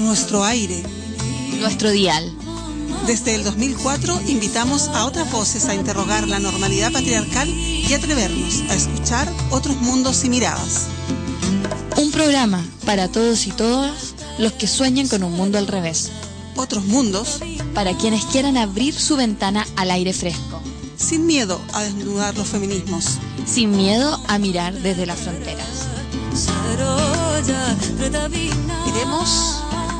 Nuestro aire. nuestro dial. Desde el 2004 invitamos a otras voces a interrogar la normalidad patriarcal y atrevernos a escuchar otros mundos y miradas. Un programa para todos y todas los que sueñan con un mundo al revés. Otros mundos Para quienes quieran abrir su ventana al aire fresco. sin miedo a desnudar los feminismos. Sin miedo a mirar desde las fronteras. Queremos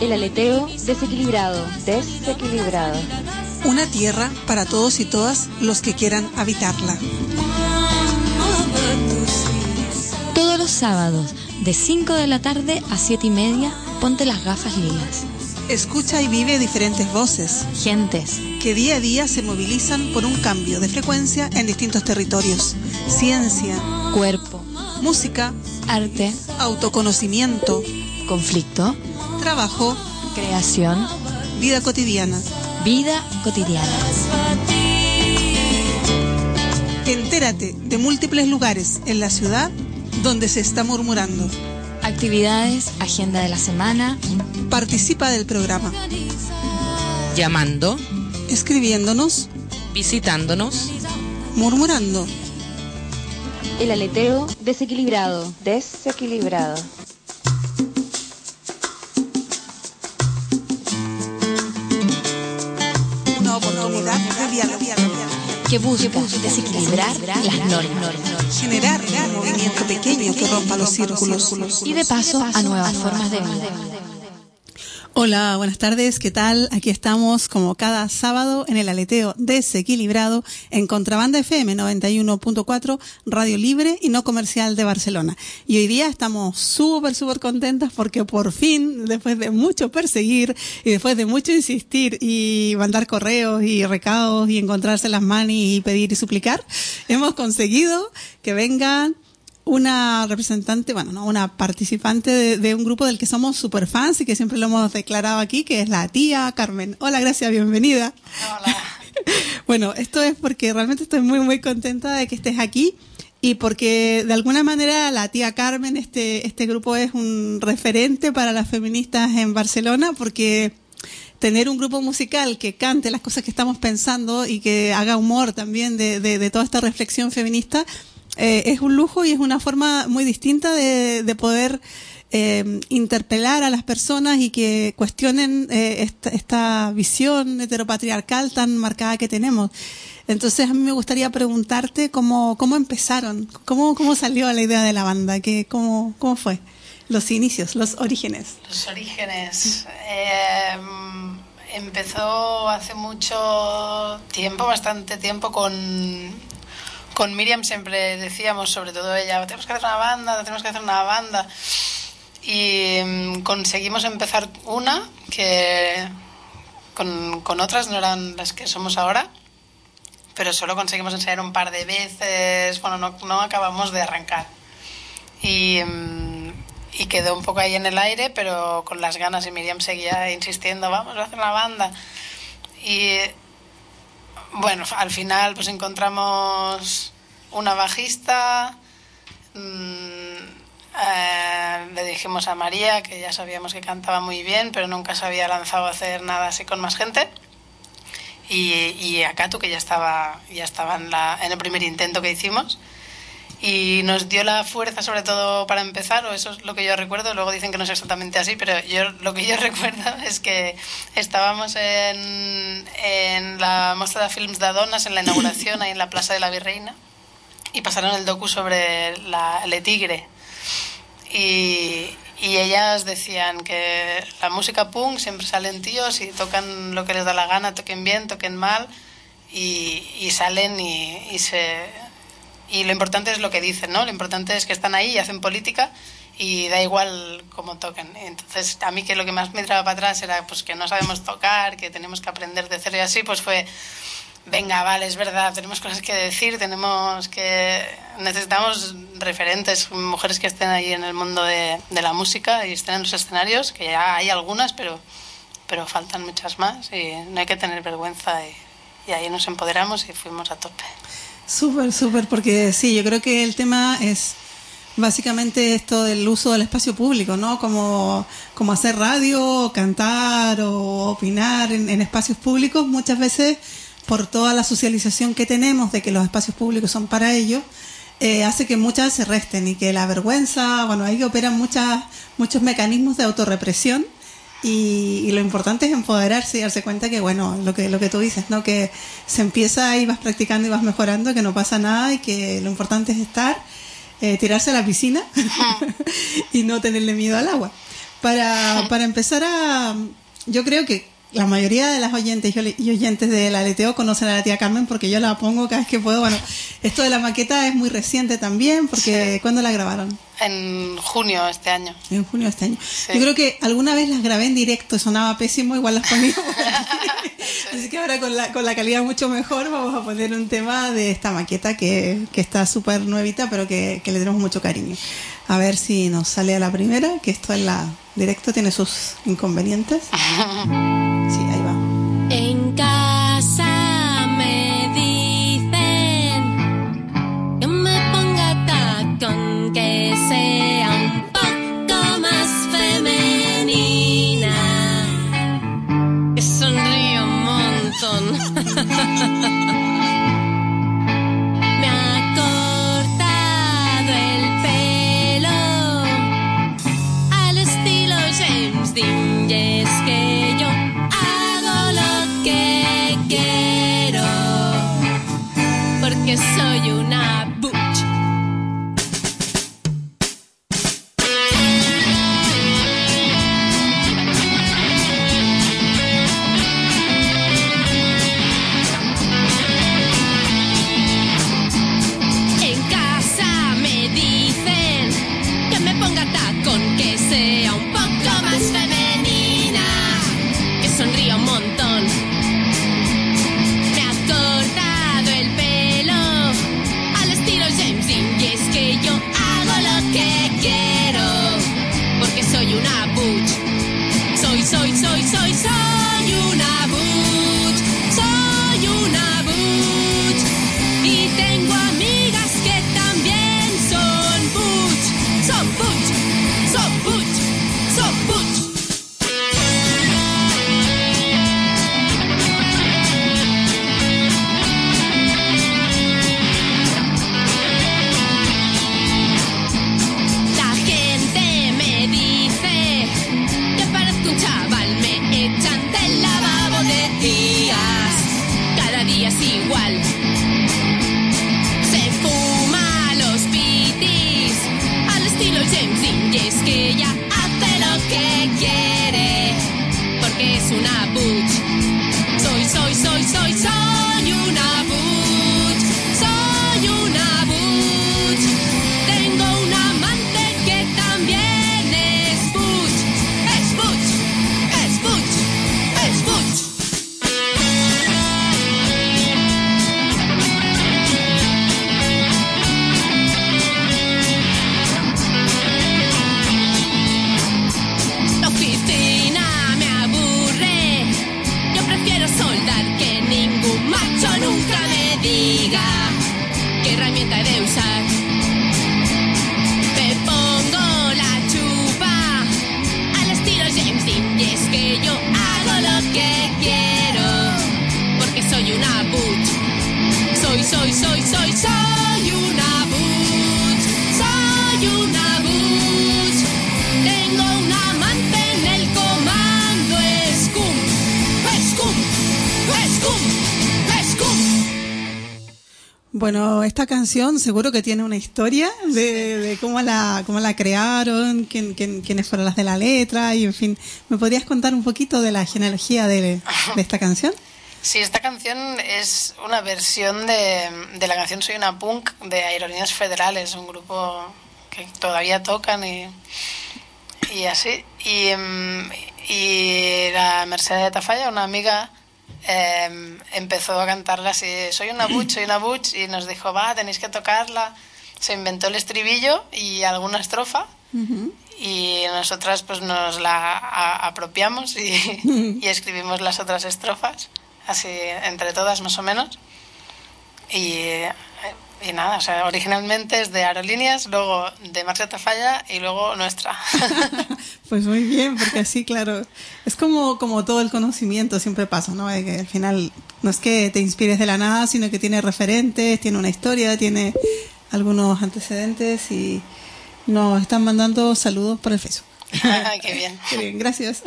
El aleteo desequilibrado. Desequilibrado. una tierra para todos y todas los que quieran habitarla. Todos los sábados, de 5 de la tarde a 7 y media, ponte las gafas lilas. Escucha y vive diferentes voces Gentes, que día a día se movilizan por un cambio de frecuencia en distintos territorios. Ciencia, cuerpo, música, arte, autoconocimiento, conflicto, trabajo, creación, vida cotidiana. vida cotidiana. Entérate de múltiples lugares en la ciudad donde se está murmurando. Actividades, agenda de la semana, Participa del programa, llamando, escribiéndonos, visitándonos, murmurando. El aleteo desequilibrado. Desequilibrado. Que busca desequilibrar las normas. Generar un movimiento pequeño que rompa los círculos. Y de paso a nuevas formas de vida. Hola, buenas tardes, ¿qué tal? Aquí estamos como cada sábado en el aleteo desequilibrado en Contrabanda FM 91.4, Radio Libre y no comercial de Barcelona. Y hoy día estamos súper, súper contentas porque por fin, después de mucho perseguir y después de mucho insistir y mandar correos y recados y encontrarse las manis y pedir y suplicar, hemos conseguido que vengan una representante, bueno, no, una participante de, de un grupo del que somos super fans y que siempre lo hemos declarado aquí, que es la tía Carmen. Hola, gracias, bienvenida. Hola. bueno, esto es porque realmente estoy muy, muy contenta de que estés aquí y porque de alguna manera la tía Carmen, este, este grupo es un referente para las feministas en Barcelona porque tener un grupo musical que cante las cosas que estamos pensando y que haga humor también de, de, de toda esta reflexión feminista, eh, es un lujo y es una forma muy distinta de, de poder eh, interpelar a las personas y que cuestionen eh, esta, esta, visión heteropatriarcal tan marcada que tenemos. Entonces a mí me gustaría preguntarte cómo, cómo empezaron, cómo, cómo salió la idea de la banda, que, cómo, cómo fue los inicios, los orígenes. Los orígenes. Empezó hace mucho tiempo, bastante tiempo, con, con Miriam siempre decíamos, sobre todo ella, tenemos que hacer una banda, tenemos que hacer una banda. Y mm, conseguimos empezar una que con, con otras no eran las que somos ahora, pero solo conseguimos ensayar un par de veces, bueno, no, no acabamos de arrancar. Y, mm, y, quedó un poco ahí en el aire, pero con las ganas y Miriam seguía insistiendo, vamos a hacer una banda. Y bueno, al final pues encontramos una bajista, mmm, eh, le dijimos a María que ya sabíamos que cantaba muy bien, pero nunca se había lanzado a hacer nada así con más gente. Y, y a Katu, que ya estaba, ya estaba en el primer intento que hicimos y nos dio la fuerza sobre todo para empezar, o eso es lo que yo recuerdo, luego dicen que no es exactamente así, pero yo lo que yo recuerdo es que estábamos en, en la Mostra de Films de Adonas, en la inauguración, ahí en la Plaza de la Virreina, y pasaron el docu sobre la Le Tigre. Y, y ellas decían que la música punk siempre salen tíos y tocan lo que les da la gana, toquen bien, toquen mal, y, y salen y, y se y lo importante es lo que dicen, ¿no? Lo importante es que están ahí y hacen política y da igual cómo toquen. Entonces, a mí que lo que más me tiraba para atrás era pues que no sabemos tocar, que tenemos que aprender de cero y así, pues fue, venga, vale, es verdad, tenemos cosas que decir, tenemos que... Necesitamos referentes, mujeres que estén ahí en el mundo de, la música y estén en los escenarios, que ya hay algunas, pero, pero faltan muchas más y no hay que tener vergüenza y ahí nos empoderamos y fuimos a tope. Súper, súper, porque sí, yo creo que el tema es básicamente esto del uso del espacio público, ¿no? Como, como hacer radio, cantar o opinar en, espacios públicos, muchas veces por toda la socialización que tenemos de que los espacios públicos son para ellos, eh, hace que muchas se resten y que la vergüenza, bueno, ahí operan muchas, muchos mecanismos de autorrepresión y, y, lo importante es empoderarse y darse cuenta que, bueno, lo que, lo que tú dices, ¿no? Que se empieza y vas practicando y vas mejorando, que no pasa nada y que lo importante es estar, eh, tirarse a la piscina y no tenerle miedo al agua. Para, para empezar a, yo creo que la mayoría de las oyentes y oyentes del aleteo conocen a la tía Carmen porque yo la pongo cada vez que puedo. Bueno, esto de la maqueta es muy reciente también porque Sí. ¿cuándo la grabaron? En junio este año. En junio de este año. Yo creo que alguna vez las grabé en directo, sonaba pésimo, igual las ponía. por aquí. Así que ahora con la, con la calidad mucho mejor vamos a poner un tema de esta maqueta que, que está súper nuevita, pero que, que le tenemos mucho cariño. A ver si nos sale a la primera, que esto en la directo tiene sus inconvenientes. Sí, James Dean y es que yo hago lo que quiero porque soy una canción seguro que tiene una historia de, de cómo la cómo la crearon, quién, quién- quiénes fueron las de la letra y en fin. ¿Me podrías contar un poquito de la genealogía de, de esta canción? Sí, esta canción es una versión de, de la canción Soy una punk de Aerolíneas Federales, un grupo que todavía tocan y, y así. Y, em, y la Mercedes de Tafalla, una amiga, em, empezó a cantarla así, soy una butch, soy una butch, y nos dijo, va, tenéis que tocarla. Se inventó el estribillo y alguna estrofa y nosotras pues nos la apropiamos y, y escribimos las otras estrofas, así entre todas más o menos. Y, y nada, o sea, originalmente es de Aerolíneas, luego de Marcia Tafalla y luego nuestra. Pues muy bien, porque así, claro, es como, como todo el conocimiento siempre pasa, ¿no? Que al final no es que te inspires de la nada, sino que tiene referentes, tiene una historia, tiene algunos antecedentes y nos están mandando saludos por el Facebook. Qué bien. Qué bien, gracias.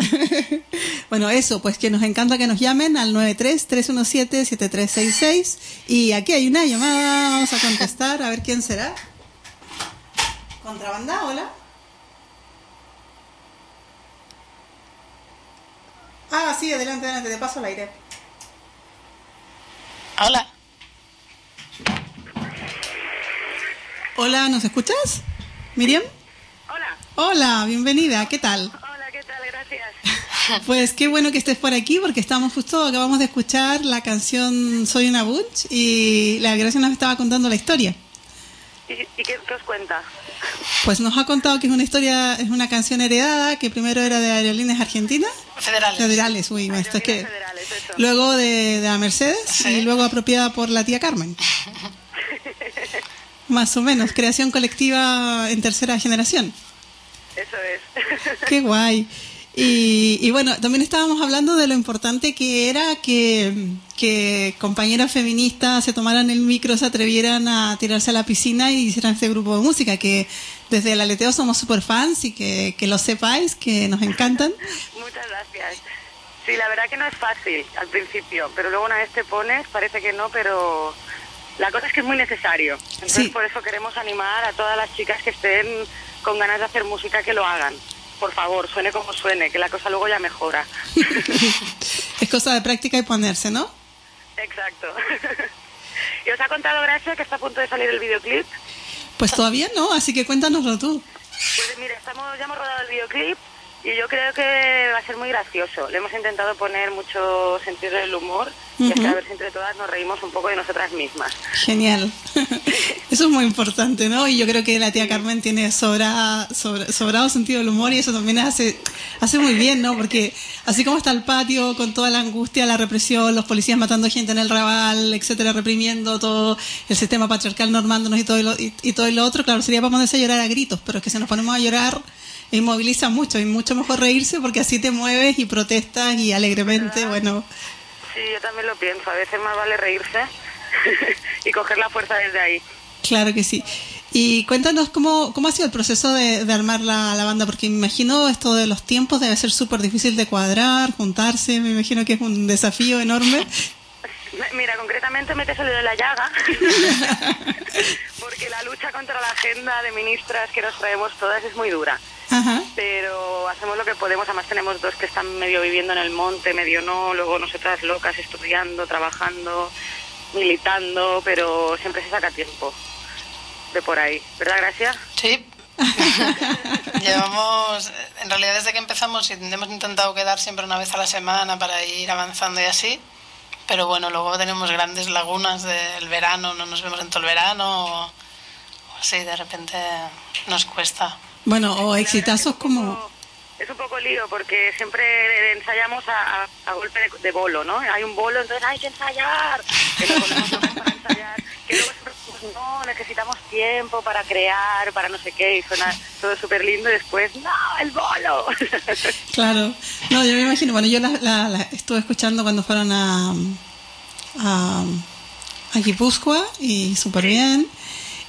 bueno, eso, pues que nos encanta que nos llamen al 93-317-7366 y aquí hay una llamada, vamos a contestar, a ver quién será. Contrabanda, hola. Ah, sí, adelante, adelante, te paso el aire. Hola. Hola, ¿nos escuchas? Miriam. Hola, bienvenida, ¿qué tal? hola, ¿qué tal? Gracias. Pues qué bueno que estés por aquí porque estamos justo, acabamos de escuchar la canción Soy una Butch y la Gracia nos estaba contando la historia. ¿Y, y qué, qué os cuenta? Pues nos ha contado que es una historia, es una canción heredada que primero era de Aerolíneas Argentinas, Federales. federales, uy, esto es que federales, eso. luego de, de la Mercedes Sí. y luego apropiada por la tía Carmen. Más o menos, creación colectiva en tercera generación. Eso es. Qué guay. Y, y bueno, también estábamos hablando de lo importante que era que, que compañeras feministas se tomaran el micro, se atrevieran a tirarse a la piscina y hicieran este grupo de música, que desde el aleteo somos super fans y que, que lo sepáis, que nos encantan. Muchas gracias. Sí, la verdad que no es fácil al principio, pero luego una vez te pones, parece que no, pero la cosa es que es muy necesario. Entonces Sí. por eso queremos animar a todas las chicas que estén con ganas de hacer música que lo hagan. Por favor, suene como suene, que la cosa luego ya mejora. es cosa de práctica y ponerse, ¿no? Exacto. ¿Y os ha contado Gracia que está a punto de salir el videoclip? Pues todavía no, así que cuéntanoslo tú. Pues mira, estamos, ya hemos rodado el videoclip y yo creo que va a ser muy gracioso. Le hemos intentado poner mucho sentido del humor y a ver si entre todas nos reímos un poco de nosotras mismas. Genial. Eso es muy importante, ¿no? Y yo creo que la tía Carmen tiene sobra, sobra- sobrado sentido del humor y eso también hace, hace muy bien, ¿no? Porque así como está el patio con toda la angustia, la represión, los policías matando gente en el rabal, etcétera, reprimiendo todo el sistema patriarcal normándonos y todo lo, y, y todo lo otro, claro, sería para ponerse a llorar a gritos, pero es que si nos ponemos a llorar inmoviliza mucho y mucho mejor reírse porque así te mueves y protestas y alegremente, bueno, Sí, yo también lo pienso. A veces más vale reírse y coger la fuerza desde ahí. Claro que sí. Y cuéntanos cómo, cómo ha sido el proceso de, de armar la, la banda, porque me imagino esto de los tiempos debe ser súper difícil de cuadrar, juntarse, me imagino que es un desafío enorme. Me- Mira, concretamente me te salido de la llaga, porque la lucha contra la agenda de ministras que nos traemos todas es muy dura. Ajá. Pero hacemos lo que podemos, además tenemos dos que están medio viviendo en el monte, medio no, luego nosotras locas estudiando, trabajando, militando, pero siempre se saca tiempo de por ahí. ¿Verdad, Gracia? Sí. Llevamos, en realidad desde que empezamos hemos intentado quedar siempre una vez a la semana para ir avanzando y así, pero bueno, luego tenemos grandes lagunas del verano, no nos vemos en todo el verano, o, o así de repente nos cuesta. Bueno, o exitazos como... Es un poco lío porque siempre ensayamos a, a- a golpe de, de bolo, ¿no? Hay un bolo, entonces hay que ensayar. Que locas para ensayar. Que luego siempre decimos, no, necesitamos tiempo para crear, para no sé qué, y suena todo súper lindo y después, no, el bolo. Claro. No, yo me imagino, bueno, yo la, la- la estuve escuchando cuando fueron a, a, a Guipúzcoa y súper bien.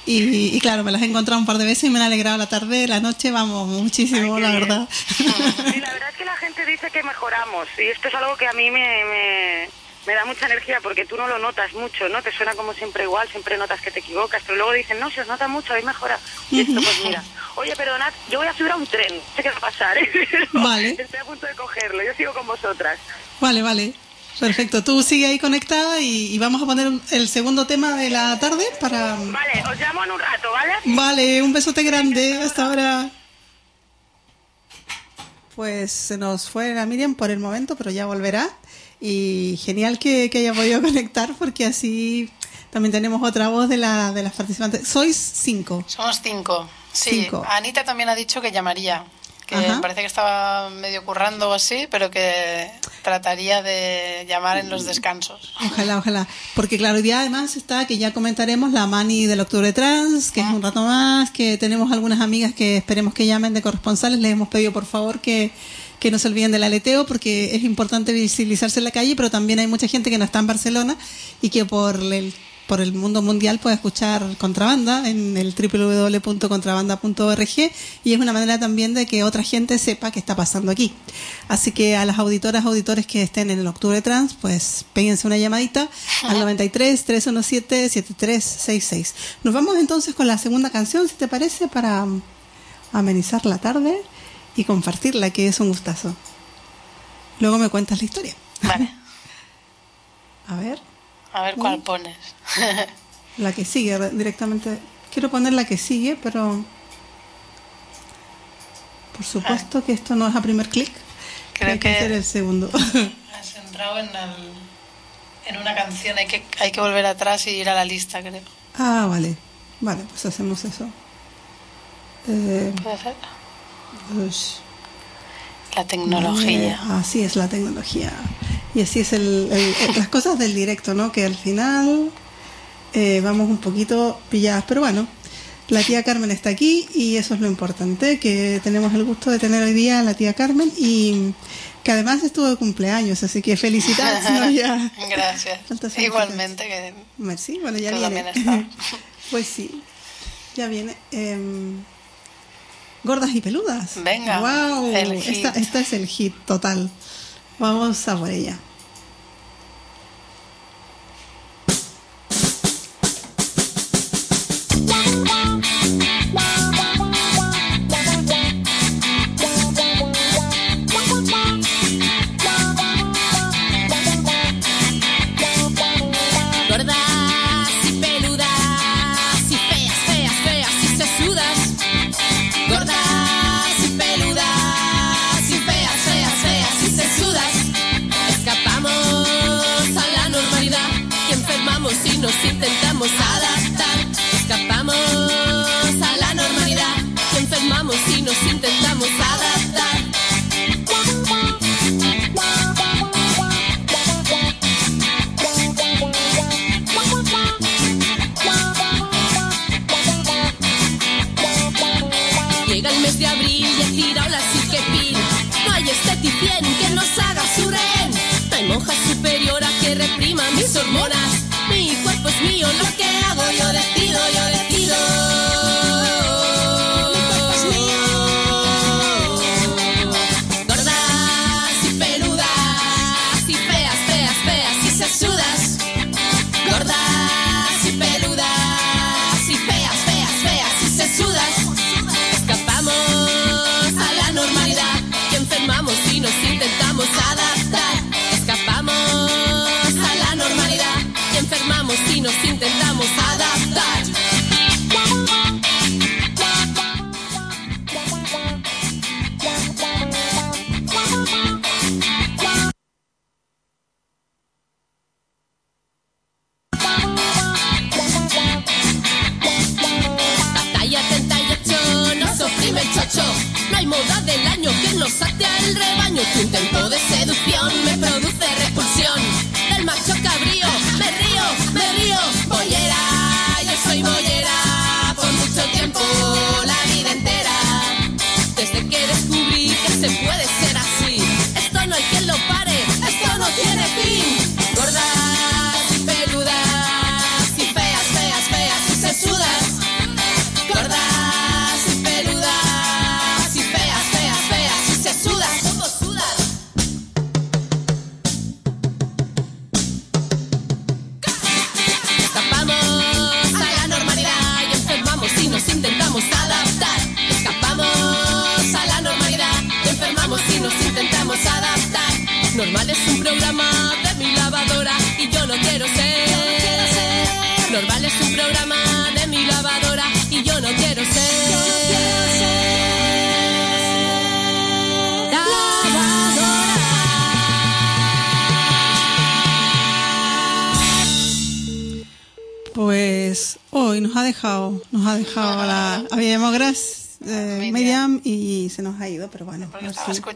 Y, y claro, me las he encontrado un par de veces y me han alegrado la tarde, la noche, vamos, muchísimo, Ay, la bien. verdad. Sí, la verdad es que la gente dice que mejoramos y esto es algo que a mí me, me, me da mucha energía porque tú no lo notas mucho, ¿no? Te suena como siempre igual, siempre notas que te equivocas, pero luego dicen, no, se os nota mucho, habéis mejorado. Y esto, pues mira, oye, perdonad, yo voy a subir a un tren, sé qué va a pasar, ¿eh? Vale. Estoy a punto de cogerlo, yo sigo con vosotras. Vale, vale. Perfecto. Tú sigue ahí conectada y, y vamos a poner un- el segundo tema de la tarde para... Vale, os llamo en un rato, ¿vale? Vale, un besote grande. Hasta ahora. Pues se nos fue la Miriam por el momento, pero ya volverá. Y genial que, que haya podido conectar porque así también tenemos otra voz de, la, de las participantes. Sois cinco. Somos cinco. Sí, Cinco. Anita también ha dicho que llamaría. Que Ajá. parece que estaba medio currando o así, pero que trataría de llamar en los descansos. Ojalá, ojalá. Porque claro, día además está que ya comentaremos la Mani del Octubre Trans, que es un rato más, que tenemos algunas amigas que esperemos que llamen de corresponsales. Les hemos pedido por favor que, que no se olviden del aleteo porque es importante visibilizarse en la calle, pero también hay mucha gente que no está en Barcelona y que por el por el mundo mundial puede escuchar contrabanda en el www.contrabanda.org y es una manera también de que otra gente sepa qué está pasando aquí. Así que a las auditoras, auditores que estén en el Octubre Trans, pues péguense una llamadita al 93 317 7366. Nos vamos entonces con la segunda canción, si te parece, para amenizar la tarde y compartirla, que es un gustazo. Luego me cuentas la historia. Vale, A ver. A ver cuál pones. La que sigue re- directamente. Quiero poner la que sigue, pero por supuesto que esto no es a primer clic. Creo hay que, que- hacer el segundo. Has entrado en, el- en una canción, hay que, hay que volver atrás y ir a la lista, creo. ah, vale. Vale, pues hacemos eso. Eh, ¿Puede ser? ush. La tecnología. Eh, así es la tecnología. Y así es el, el- las cosas del directo, ¿no? Que al final eh, vamos un poquito pilladas. Pero bueno, la tía Carmen está aquí y eso es lo importante, que tenemos el gusto de tener hoy día a la tía Carmen y que además estuvo de cumpleaños, así que felicidades. ¿no? Ya. Gracias. Igualmente, que Merci, bueno, ya viene. pues sí, ya viene. Em, gordas y peludas. Venga, Wow, el esta, hit. esta es el hit total. Vamos a por ella.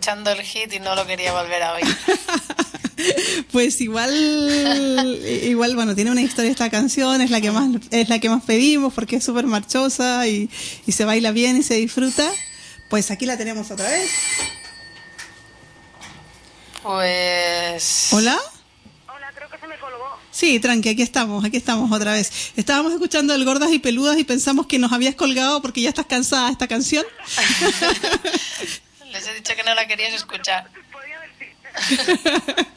Escuchando el hit y no lo quería volver a oír. Pues igual, igual, bueno, tiene una historia esta canción, es la que más, es la que más pedimos porque es súper marchosa y, y se baila bien y se disfruta. Pues aquí la tenemos otra vez. Pues. Hola. Hola, creo que se me colgó. Sí, tranqui, aquí estamos, aquí estamos otra vez. Estábamos escuchando el Gordas y Peludas y pensamos que nos habías colgado porque ya estás cansada de esta canción. Les he dicho que no la querías escuchar.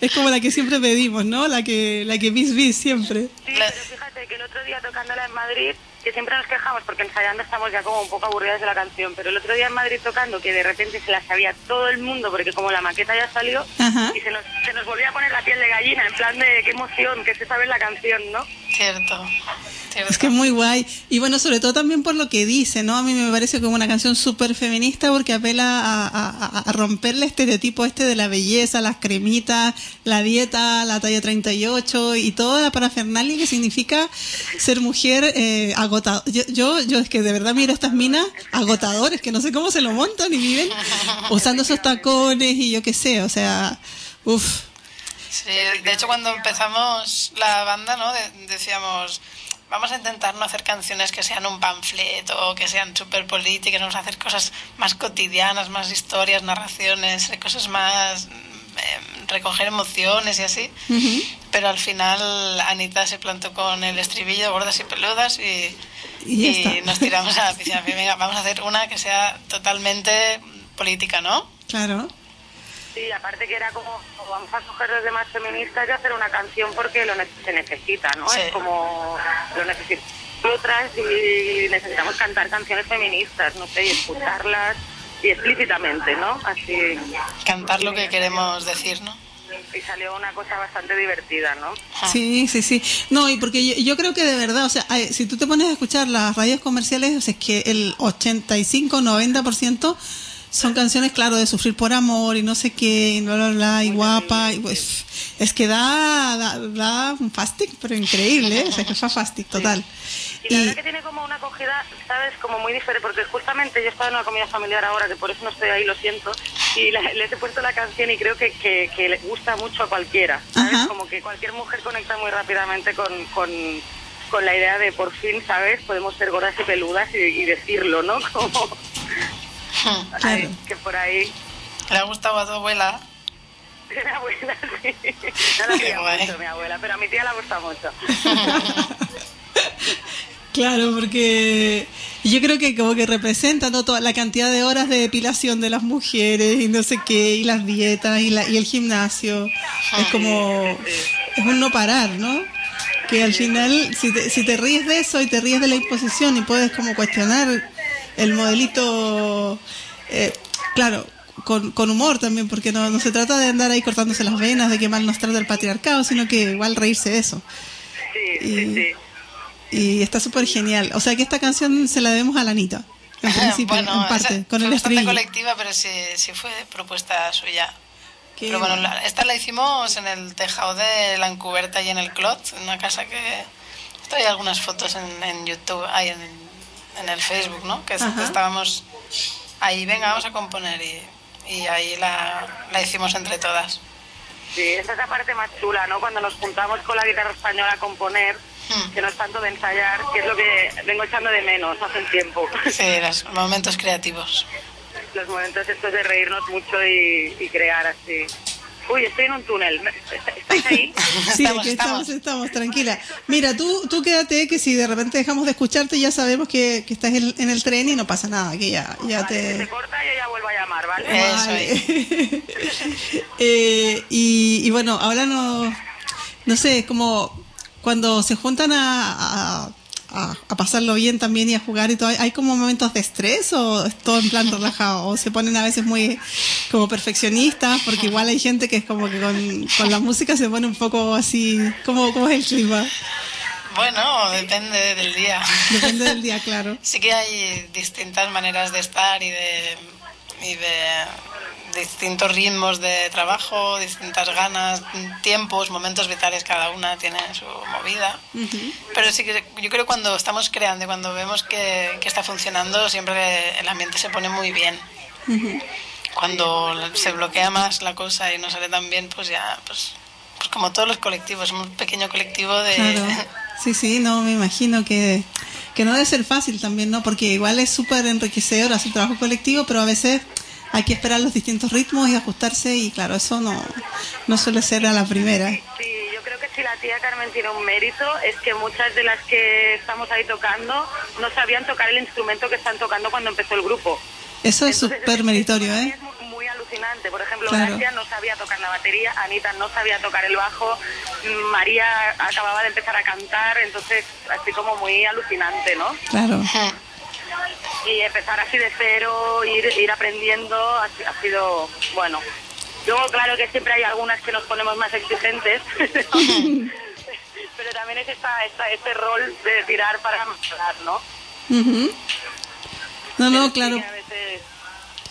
Es como la que siempre pedimos, ¿no? La que, la que bis bis siempre. Sí, pero fíjate que el otro día tocándola en Madrid, que siempre nos quejamos porque ensayando estamos ya como un poco aburridas de la canción, pero el otro día en Madrid tocando, que de repente se la sabía todo el mundo, porque como la maqueta ya salió, Ajá. y se nos, se nos volvía a poner la piel de gallina, en plan de qué emoción, que se sabe la canción, ¿no? Cierto. cierto. Es que es muy guay. Y bueno, sobre todo también por lo que dice, ¿no? A mí me parece como una canción súper feminista porque apela a, a- a- romper el estereotipo este de la belleza, las cremitas, la dieta, la talla 38 y toda la parafernalia que significa ser mujer eh, agotado. Yo, yo, yo es que de verdad miro estas minas agotadores que no sé cómo se lo montan y viven usando esos tacones y yo qué sé, o sea, uff. Sí, de hecho cuando empezamos la banda, ¿no? De- decíamos, vamos a intentar no hacer canciones que sean un panfleto, que sean súper políticas, vamos a hacer cosas más cotidianas, más historias, narraciones, cosas más... eh, recoger emociones y así. Pero al final Anita se plantó con el estribillo gordas y peludas y, Y nos tiramos a la piscina. Venga, vamos a hacer una que sea totalmente política, ¿no? Claro. Sí, aparte que era como, como vamos a coger los demás feministas y hacer una canción porque lo ne- se necesita, ¿no? Sí. Es como lo necesitamos otras y necesitamos cantar canciones feministas, no sé, y escucharlas y explícitamente, ¿no? Así. Cantar lo que queremos decir, ¿no? Y salió una cosa bastante divertida, ¿no? Sí, sí, sí. No, y porque yo, yo creo que de verdad, o sea, si tú te pones a escuchar las radios comerciales, o sea, es que el 85-90% son canciones, claro, de sufrir por amor y no sé qué, y bla, bla, bla, y guapa, y pues, es que da, da, da un fastic, pero increíble, ¿eh? o sea, que es fastic, total. Y la Y, verdad que tiene como una acogida, ¿sabes? Como muy diferente, porque justamente yo estaba en una comida familiar ahora, que por eso no estoy ahí, lo siento, y la- les he puesto la canción y creo que, que, que le gusta mucho a cualquiera, ¿sabes? Ajá. Como que cualquier mujer conecta muy rápidamente con, con, con la idea de por fin, ¿sabes? Podemos ser gordas y peludas y, y decirlo, ¿no? Como. ay, que por ahí... Le ha gustado a tu abuela. Mi abuela, sí. No la quería mucho, mi abuela, pero a mi tía le gusta mucho. claro, porque yo creo que como que representa ¿no? toda la cantidad de horas de depilación de las mujeres y no sé qué, y las dietas y, la, y el gimnasio. Es como, es un no parar, ¿no? Que al final, si te, si te ríes de eso y te ríes de la imposición y puedes como cuestionar el modelito, eh, claro, con, con humor también, porque no, no se trata de andar ahí cortándose las venas, de que mal nos trata el patriarcado, sino que igual reírse de eso. Sí, Y- sí, sí. Y está súper genial. O sea que esta canción se la debemos a la Anita. En principio, bueno, en parte, esa con fue el bastante estribillo. colectiva, pero sí, sí fue propuesta suya. Qué Pero bueno, la- esta la hicimos en el tejado de la encubierta y en el Clot, en una casa que... Esto hay algunas fotos en, en YouTube, hay en, en el Facebook, ¿no? Que Ajá. estábamos ahí, venga, vamos a componer y, y ahí la, la hicimos entre todas. Sí, esa es la parte más chula, ¿no? Cuando nos juntamos con la guitarra española a componer, Hmm. que no es tanto de ensayar, que es lo que vengo echando de menos hace un tiempo. Sí, los momentos creativos. Los momentos estos de reírnos mucho y, y crear así. Uy, estoy en un túnel. ¿Estáis ahí? Sí, Estamos, aquí estamos, estamos. estamos, tranquila. Mira, tú, tú quédate que si de repente dejamos de escucharte ya sabemos que, que estás en, en el tren y no pasa nada, que ya, ya Vale, si se te... corta yo ya vuelvo a llamar, ¿vale? Eso Vale. Eh, y, y bueno, háblanos, no sé, como cuando se juntan a, a- a, a pasarlo bien también y a jugar y todo. ¿Hay como momentos de estrés o es todo en plan relajado? ¿O se ponen a veces muy como perfeccionistas? Porque igual hay gente que es como que con, con la música se pone un poco así. ¿Cómo, cómo es el clima? Bueno, depende del día. Depende del día, claro. Sí que hay distintas maneras de estar y de, y de distintos ritmos de trabajo, distintas ganas, tiempos, momentos vitales, cada una tiene su movida. Pero sí que yo creo que cuando estamos creando y cuando vemos que, que está funcionando, siempre el ambiente se pone muy bien. Cuando se bloquea más la cosa y no sale tan bien, pues ya, pues, pues como todos los colectivos, somos un pequeño colectivo de... Claro. Sí, sí, no, me imagino que, que no debe ser fácil también, ¿no? Porque igual es súper enriquecedor hacer trabajo colectivo, pero a veces hay que esperar los distintos ritmos y ajustarse y claro, eso no, no suele ser a la primera. Sí, yo creo que si la tía Carmen tiene un mérito es que muchas de las que estamos ahí tocando no sabían tocar el instrumento que están tocando cuando empezó el grupo. Eso es súper meritorio, ¿eh? Es muy, muy alucinante. Por ejemplo, Claro. Gracia no sabía tocar la batería, Anita no sabía tocar el bajo, mm, María acababa de empezar a cantar, entonces así como muy alucinante, ¿no? Claro. Y empezar así de cero, ir, ir aprendiendo, ha, ha sido bueno. Luego, claro que siempre hay algunas que nos ponemos más exigentes, pero también es esta, esta, este rol de tirar para mejorar, ¿no? No, no, sí claro. A veces,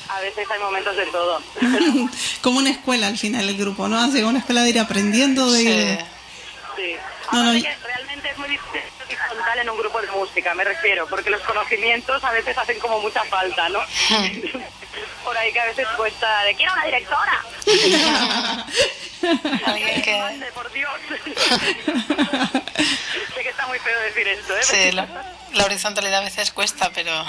a veces hay momentos de todo. Como una escuela al final el grupo, ¿no? Así como una escuela de ir aprendiendo, de... Sí. Sí. No, no, que realmente es muy difícil horizontal en un grupo de música, me refiero, porque los conocimientos a veces hacen como mucha falta, ¿no? Por ahí que a veces cuesta de quiero una directora. Alguien que... Por Dios. sé que está muy feo decir esto, ¿eh? Sí, la, la horizontalidad a veces cuesta, pero...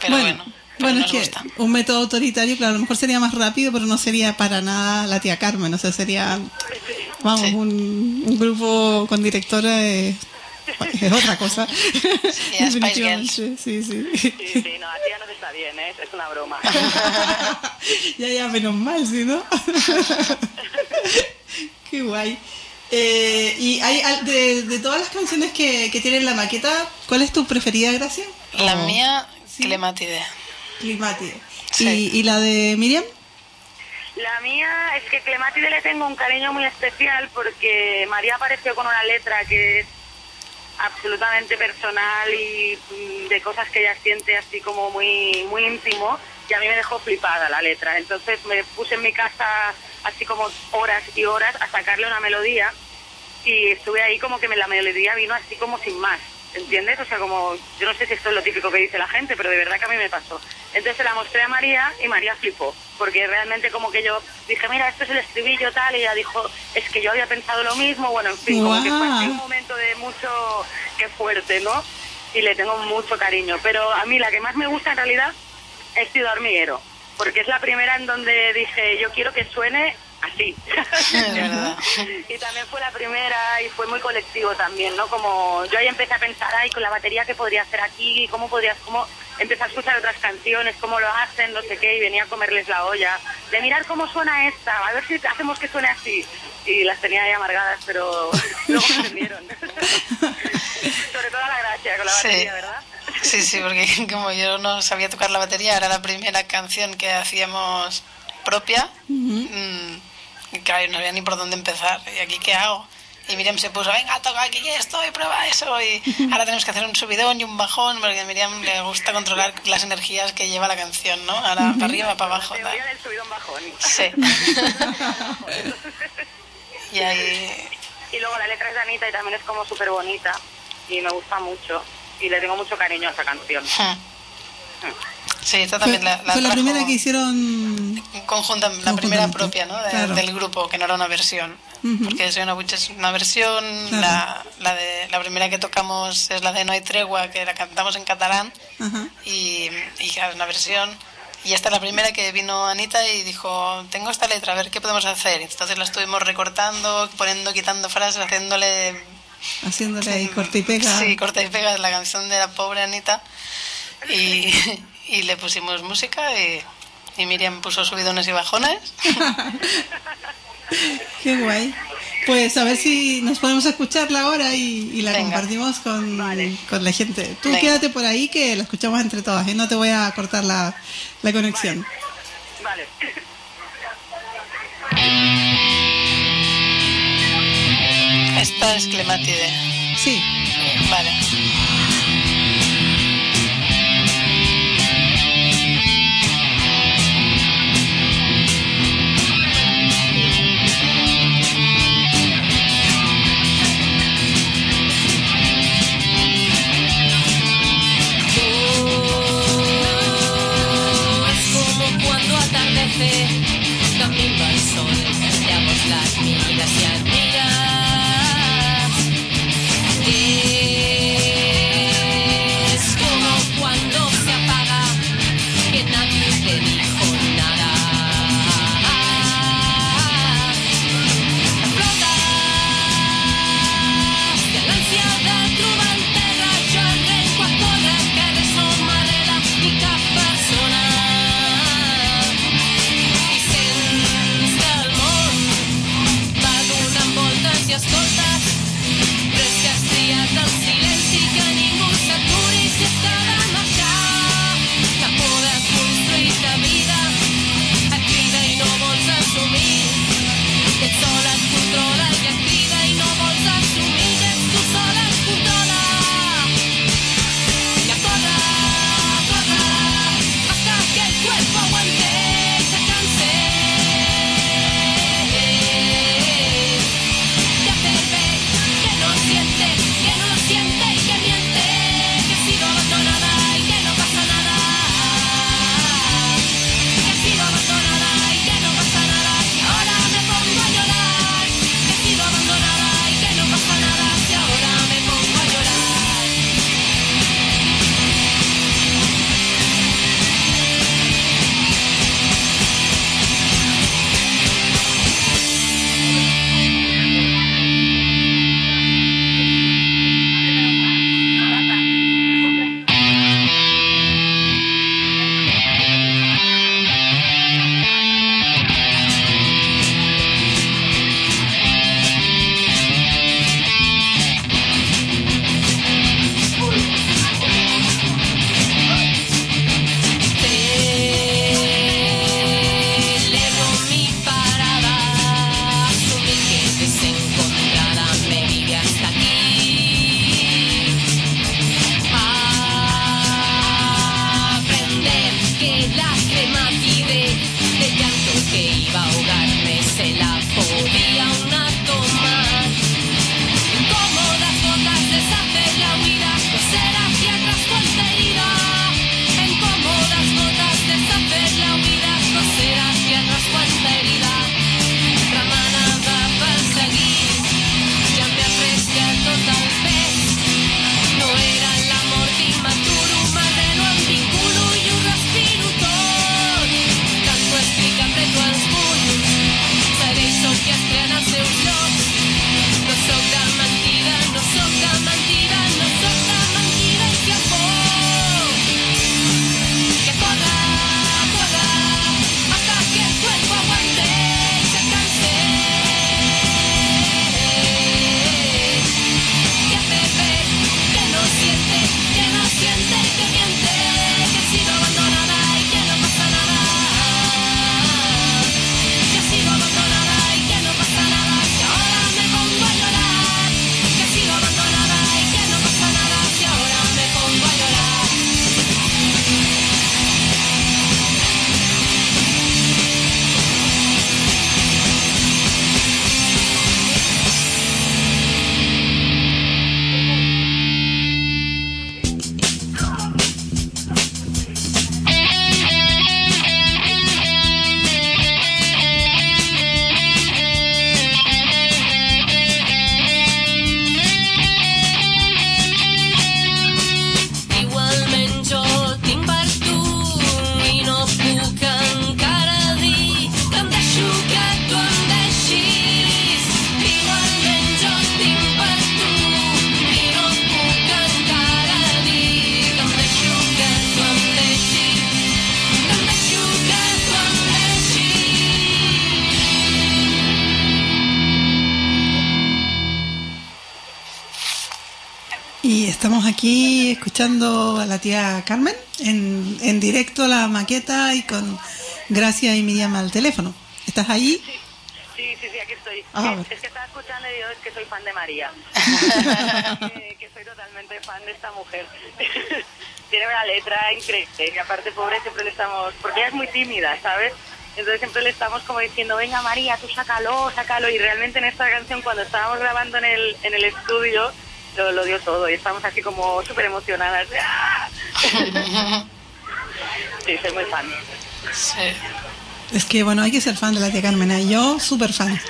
Pero bueno, pero bueno, es que gusta. un método autoritario, claro, a lo mejor sería más rápido, pero no sería para nada la tía Carmen, o sea, sería, vamos, Sí. un, un grupo con directora es, es otra cosa. ya Definitivamente, sí, sí. Sí, sí, no, así ya no se está bien, ¿eh? Es una broma. ya, ya, menos mal, ¿sí, no? Qué guay. Eh, y hay de, de todas las canciones que, que tienen la maqueta, ¿cuál es tu preferida, Gracia? La ¿O mía, Sí. Clematide. Climátide. Sí. ¿Y, ¿Y la de Miriam? La mía es que Clematide le tengo un cariño muy especial porque María apareció con una letra que es absolutamente personal y mm, de cosas que ella siente así como muy muy íntimo y a mí me dejó flipada la letra. Entonces me puse en mi casa así como horas y horas a sacarle una melodía y estuve ahí como que la melodía vino así como sin más, ¿entiendes? O sea, como, yo no sé si esto es lo típico que dice la gente, pero de verdad que a mí me pasó. Entonces se la mostré a María y María flipó, porque realmente como que yo dije, mira, esto es el estribillo tal, y ella dijo, es que yo había pensado lo mismo, bueno, en fin, como que fue un momento de mucho, que fuerte, ¿no? Y le tengo mucho cariño, pero a mí la que más me gusta en realidad es Ciudad Hormiguero, porque es la primera en donde dije, yo quiero que suene así. Es verdad. y también fue la primera y fue muy colectivo también, ¿no? Como yo ahí empecé a pensar, ay, con la batería que podría hacer aquí, cómo podrías, cómo empecé a escuchar otras canciones, cómo lo hacen, no sé qué, y venía a comerles la olla, de mirar cómo suena esta, a ver si hacemos que suene así. Y las tenía ahí amargadas, pero luego me entendieron. Sobre todo la gracia con la Sí. batería, ¿verdad? Sí, sí, porque como yo no sabía tocar la batería, era la primera canción que hacíamos propia. Mm, claro, no sabía ni por dónde empezar. ¿Y aquí qué hago? Y Miriam se puso, venga, toca aquí esto y prueba eso. Y ahora tenemos que hacer un subidón y un bajón, porque a Miriam le gusta controlar las energías que lleva la canción, ¿no? Ahora para arriba, para abajo. La teoría del subidón bajón. Sí. y ahí... Y luego la letra es de Anita y también es como súper bonita y me gusta mucho y le tengo mucho cariño a esa canción. hmm. Sí, esta Fue, también la, la fue la primera que hicieron... conjunta, la primera propia ¿no? De- claro. del grupo, que no era una versión. Ujú. Porque Soy una Witch es una versión, Claro. la, la, de, la primera que tocamos es la de No hay tregua, que la cantamos en catalán, Ajá. y, y claro, una versión. Y esta es la primera que vino Anita y dijo, tengo esta letra, a ver qué podemos hacer. Entonces la estuvimos recortando, poniendo, quitando frases, haciéndole... Haciéndole ahí corta y pega. Sí, corta y pega, la canción de la pobre Anita. Y, y le pusimos música y, y Miriam puso subidones y bajones. Qué guay. Pues a ver si nos podemos escucharla ahora y, y la compartimos con, con, la gente. Tú quédate por ahí que la escuchamos entre todas, ¿eh? no te voy a cortar la, la conexión. Vale. Esta es Clematide. Sí. Vale. like me. A Carmen en, en directo la maqueta y con Gracia y Miriam al teléfono. ¿Estás ahí? Sí, sí, sí, aquí estoy. Ah, es, es que estaba escuchando y digo, es que soy fan de María. que, que soy totalmente fan de esta mujer. Tiene una letra increíble y aparte, pobre, siempre le estamos... Porque ella es muy tímida, ¿sabes? Entonces siempre le estamos como diciendo, venga María, tú sácalo, sácalo. Y realmente en esta canción, cuando estábamos grabando en el, en el estudio, lo, lo dio todo y estamos así como súper emocionadas. ¡Ah! Sí, soy muy fan. Sí. Es que, bueno, hay que ser fan de la tía Carmen. ¿eh? Yo, súper fan.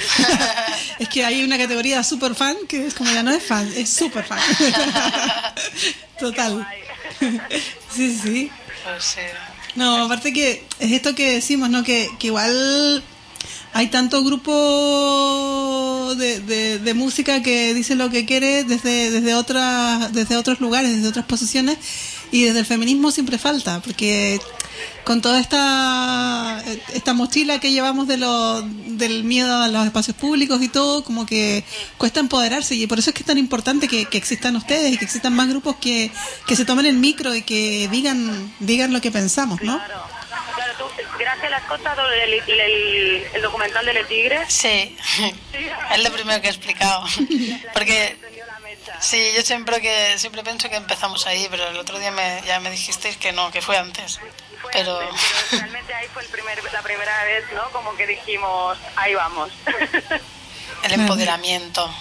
es que hay una categoría súper fan que es como ya no es fan, es súper fan. Total. sí, sí. Pues sí. No, aparte que es esto que decimos, ¿no? Que, que igual hay tanto grupo de, de, de música que dice lo que quiere desde, desde, otras, desde otros lugares, desde otras posiciones, y desde el feminismo siempre falta, porque con toda esta, esta mochila que llevamos de lo, del miedo a los espacios públicos y todo, como que cuesta empoderarse y por eso es que es tan importante que, que existan ustedes y que existan más grupos que, que se tomen el micro y que digan, digan lo que pensamos, ¿no? Claro, claro, tú, gracias, ¿le has contado el, el, el- el documental del tigre? Sí, es lo primero que he explicado. Porque. Sí, yo siempre que siempre pienso que empezamos ahí, pero el otro día me, ya me dijisteis que no, que fue antes. Fue Pero antes, pero realmente ahí fue el primer, la primera vez, ¿no? Como que dijimos, ahí vamos. el empoderamiento.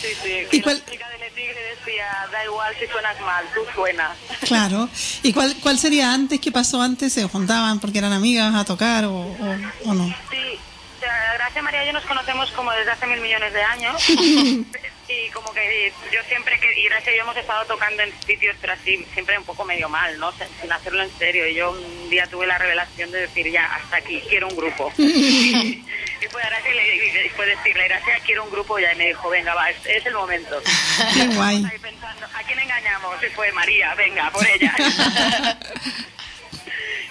sí, sí. ¿Y cuál- la chica del tigre decía, da igual si suenas mal, tú suenas. Claro. ¿Y cuál, cuál sería antes? ¿Qué pasó antes? ¿Se juntaban porque eran amigas a tocar o, o, o no? Sí, o sea, Gracia María y yo nos conocemos como desde hace mil millones de años. y como que yo siempre que, y Gracia y yo hemos estado tocando en sitios, pero así, siempre un poco medio mal, ¿no? Sin, hacerlo en serio. Y yo un día tuve la revelación de decir, ya, hasta aquí, quiero un grupo. y fue a Gracia y le- fue decirle, Gracia, quiero un grupo, ya, y me dijo, venga, va, es, es el momento. Qué guay. Ahí pensando, ¿a quién engañamos? Y fue María, venga, por ella.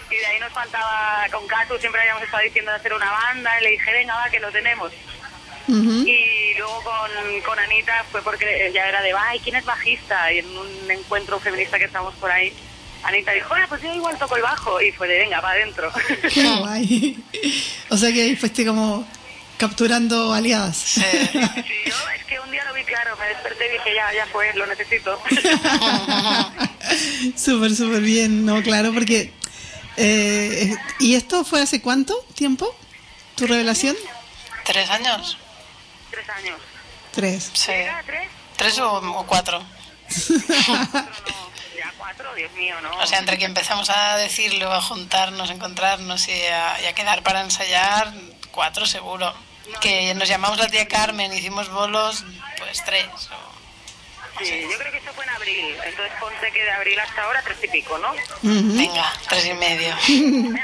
y de ahí nos faltaba, con Catu siempre habíamos estado diciendo de hacer una banda, y le dije, venga, va, que lo tenemos. Y luego con, con Anita fue porque ya era de, ay, ¿quién es bajista? Y en un encuentro feminista que estamos por ahí, Anita dijo, ah, pues yo igual toco el bajo. Y fue de, venga, para adentro. Qué guay. O sea que ahí fuiste como capturando aliadas. Sí. Sí, yo es que un día lo vi claro, me desperté y dije, ya, ya fue, lo necesito. súper, súper bien, ¿no? Claro, porque... eh, ¿Y esto fue hace cuánto tiempo? ¿Tu revelación? ¿Tres años? Tres años. Tres. Sí. ¿Era tres? ¿Tres o, o cuatro? Ya cuatro, Dios mío, ¿no? O sea, entre que empezamos a decirlo, a juntarnos, a encontrarnos y a, y a quedar para ensayar, cuatro seguro. Que nos llamamos la tía Carmen, hicimos bolos, pues tres. o- Sí, yo creo que eso fue en abril. Entonces ponte que de abril hasta ahora tres y pico, ¿no? Ujú. Venga, tres y medio.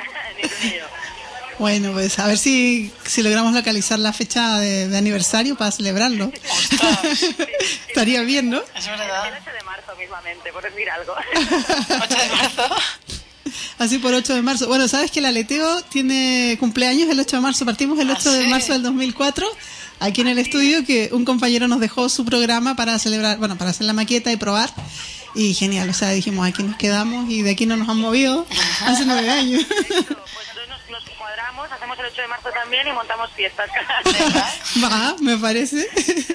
Bueno, pues a ver si, si logramos localizar la fecha de, de aniversario para celebrarlo. Estaría bien, ¿no? Es El verdad. 8 de marzo mismamente, por decir algo. 8 de marzo. Así por 8 de marzo. Bueno, sabes que el aleteo tiene cumpleaños el 8 de marzo. Partimos el 8 de sí? marzo del 2004 aquí en el estudio que un compañero nos dejó su programa para celebrar, bueno, para hacer la maqueta y probar. Y genial, o sea, dijimos, aquí nos quedamos y de aquí no nos han movido hace nueve años. Pues entonces nos, nos cuadramos, hacemos el 8 de marzo también y montamos fiestas. Va, me parece.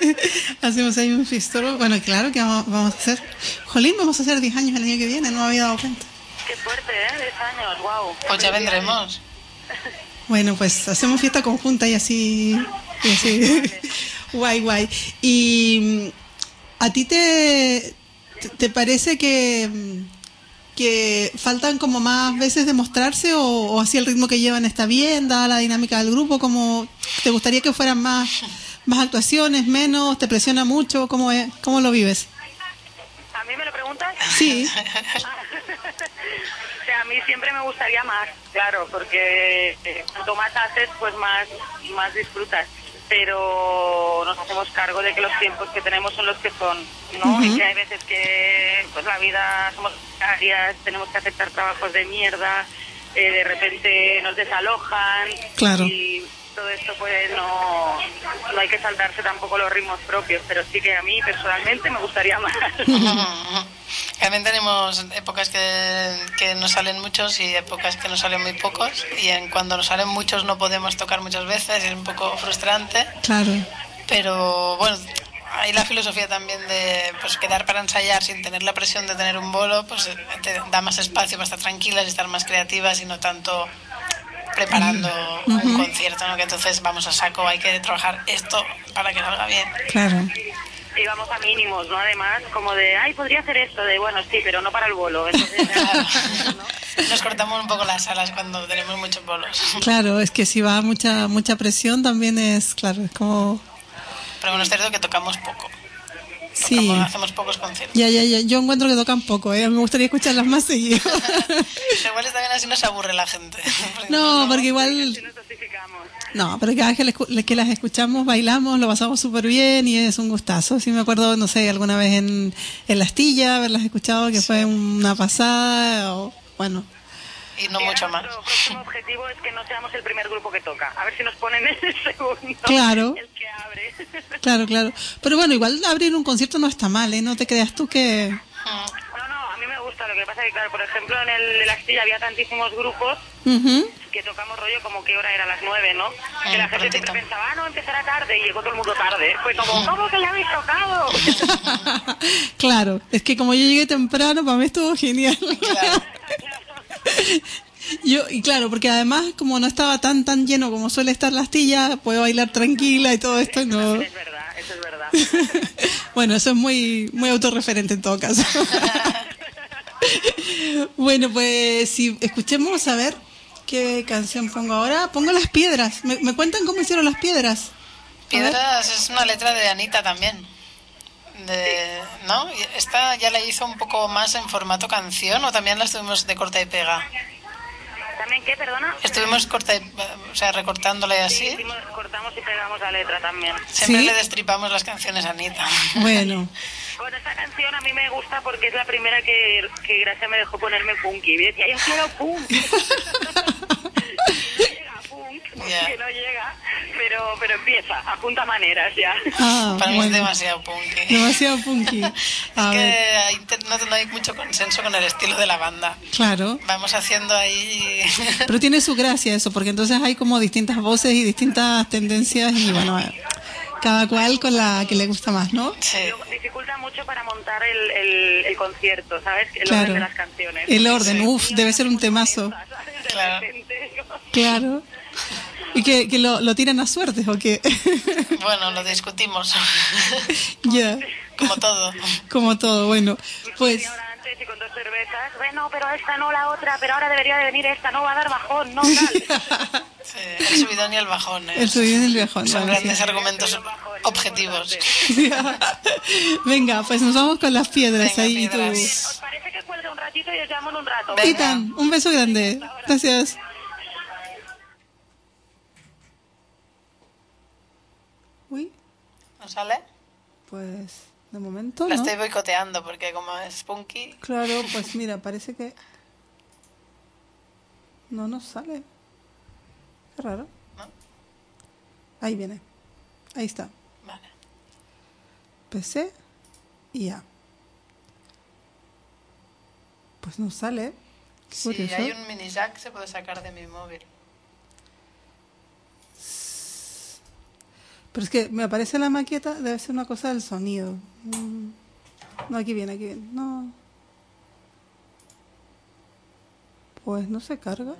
Hacemos ahí un fistoro. Bueno, claro que vamos, vamos a hacer. Jolín, vamos a hacer 10 años el año que viene, no me había dado cuenta. Qué fuerte, ¿eh? 10 años, wow. Pues ya vendremos. Bueno, pues hacemos fiesta conjunta y así. Y así. guay, guay. Y mm, a ti te, te parece que, mm, que faltan como más veces de mostrarse o, o así el ritmo que llevan está bien, dada la dinámica del grupo, como te gustaría que fueran más, más actuaciones, menos, te presiona mucho, ¿cómo, es, cómo lo vives? ¿A mí me lo preguntas? Sí, o sea, a mí siempre me gustaría más, claro, porque eh, cuanto más haces, pues más, más disfrutas. Pero nos hacemos cargo de que los tiempos que tenemos son los que son, ¿no? Y que hay veces que, pues la vida, somos precarias, tenemos que aceptar trabajos de mierda, eh, de repente nos desalojan. Claro. Y, todo esto pues no, no hay que saltarse tampoco los ritmos propios, pero sí que a mí personalmente me gustaría más. También tenemos épocas que, que nos salen muchos y épocas que nos salen muy pocos. Y en cuando nos salen muchos no podemos tocar muchas veces, es un poco frustrante. Claro. Pero bueno, hay la filosofía también de pues, quedar para ensayar sin tener la presión de tener un bolo, pues te da más espacio para estar tranquilas y estar más creativas y no tanto preparando un concierto, ¿no? que entonces vamos a saco, hay que trabajar esto para que salga bien. Claro. Y vamos a mínimos, ¿no? Además, como de, ay, podría hacer esto, de, bueno, sí, pero no para el bolo. Entonces, ¿no? Nos cortamos un poco las alas cuando tenemos muchos bolos. Claro, es que si va mucha mucha presión también es, claro, es como... Pero bueno, es cierto que tocamos poco. Sí. Tocamos- hacemos pocos conciertos. Ya, ya, ya. Yo encuentro que tocan poco, ¿eh? Me gustaría escucharlas más seguido. Igual está bien así no se aburre la gente. no, porque Si igual... nos. No, pero cada vez que las escuchamos, bailamos, lo pasamos súper bien y es un gustazo. Sí me acuerdo, no sé, alguna vez en, en La Astilla, haberlas escuchado, que fue una pasada, o bueno... Y no mucho más. Nuestro próximo objetivo es que no seamos el primer grupo que toca. A ver si nos ponen en el segundo. Claro. El que abre. Claro, claro. Pero bueno, igual abrir un concierto no está mal, ¿eh? No te creas tú que... No, no, a mí me gusta. Lo que pasa que, claro, por ejemplo, en el de la Astilla había tantísimos grupos Ujú. que tocamos rollo como que hora era las nueve, ¿no? Que la gente prontito. siempre pensaba, ah, no, empezará tarde y llegó todo el mundo tarde. Fue como, ¿cómo que ya habéis tocado? claro, es que como yo llegué temprano, para mí estuvo genial. Claro. Yo, y claro, porque además como no estaba tan tan lleno como suele estar la astilla, puedo bailar tranquila y todo esto no... Es verdad, eso es verdad. bueno, eso es muy, muy autorreferente en todo caso. bueno, pues si escuchemos a ver qué canción pongo ahora. Pongo las piedras. ¿Me, me cuentan cómo hicieron las piedras? Piedras es una letra de Anita también. De, ¿No? Esta ya la hizo un poco más en formato canción o también la estuvimos de corta y pega. ¿También qué, perdona? Estuvimos corta y, o sea, recortándola y así. Hicimos- cortamos y pegamos la letra también. Siempre ¿Sí? le destripamos las canciones a Anita. Bueno, Bueno, esta canción a mí me gusta porque es la primera que, que Gracia me dejó ponerme punky. Y decía, yo quiero punk. no llega punk, Ya. que no llega, pero, pero empieza, apunta maneras ya. ah, Para mí es bueno. demasiado punky. demasiado punky. Es A que ver, hay te- no, no hay mucho consenso con el estilo de la banda. claro. Vamos haciendo ahí... Pero tiene su gracia eso, porque entonces hay como distintas voces y distintas tendencias y bueno, cada cual con la que le gusta más, ¿no? Sí. Dificulta mucho para montar el, el, el concierto, ¿sabes? El Claro. orden de las canciones. El orden, Sí. uff, debe ser un temazo. Claro. Claro. ¿Y que, que lo, lo tiran a suertes o qué? Bueno, lo discutimos. Ya, Como todo. como todo, bueno, pues y con dos cervezas, bueno, pero esta no la otra, pero ahora debería de venir esta, no va a dar bajón, no tal. Sí, el subidón y el bajón. ¿eh? el subidón y el viajón. Son vale, grandes sí. argumentos objetivos. Venga, pues nos vamos con las piedras Venga, ahí. tú. piedras. ¿Os parece que cuelgue un ratito y os llamo en un rato? Venga. Titan, un beso grande. Gracias. Uy, ¿No sale? pues de momento La no. estoy boicoteando porque como es punky... Claro, pues mira, parece que no nos sale. Qué raro. ¿No? Ahí viene. Ahí está. Vale. PC y A. Pues no sale. Si hay un mini jack se puede sacar de mi móvil. Pero es que me aparece la maqueta, debe ser una cosa del sonido. Mm. No, aquí viene, aquí viene. No. Pues no se carga.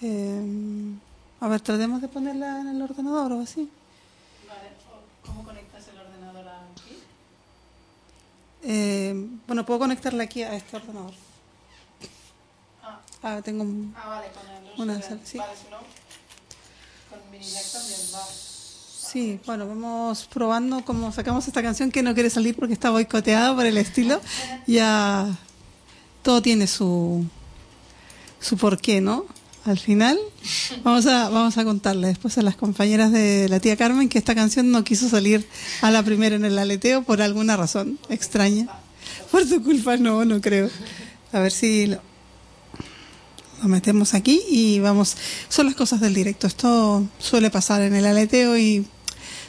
Eh, a ver, tratemos de ponerla en el ordenador o así. ¿Cómo conectas el ordenador aquí? Eh, bueno, puedo conectarla aquí a este ordenador. Ah, tengo un... Ah, vale, con el Una sal- sí. Vale, si no, Sí, bueno, vamos probando cómo sacamos esta canción que no quiere salir porque está boicoteada por el estilo. Ya todo tiene su su porqué, ¿no? Al final vamos a vamos a contarle después a las compañeras de la tía Carmen que esta canción no quiso salir a la primera en el aleteo por alguna razón extraña. Por tu culpa no, no creo. A ver si lo, lo metemos aquí y vamos. Son las cosas del directo. Esto suele pasar en el aleteo y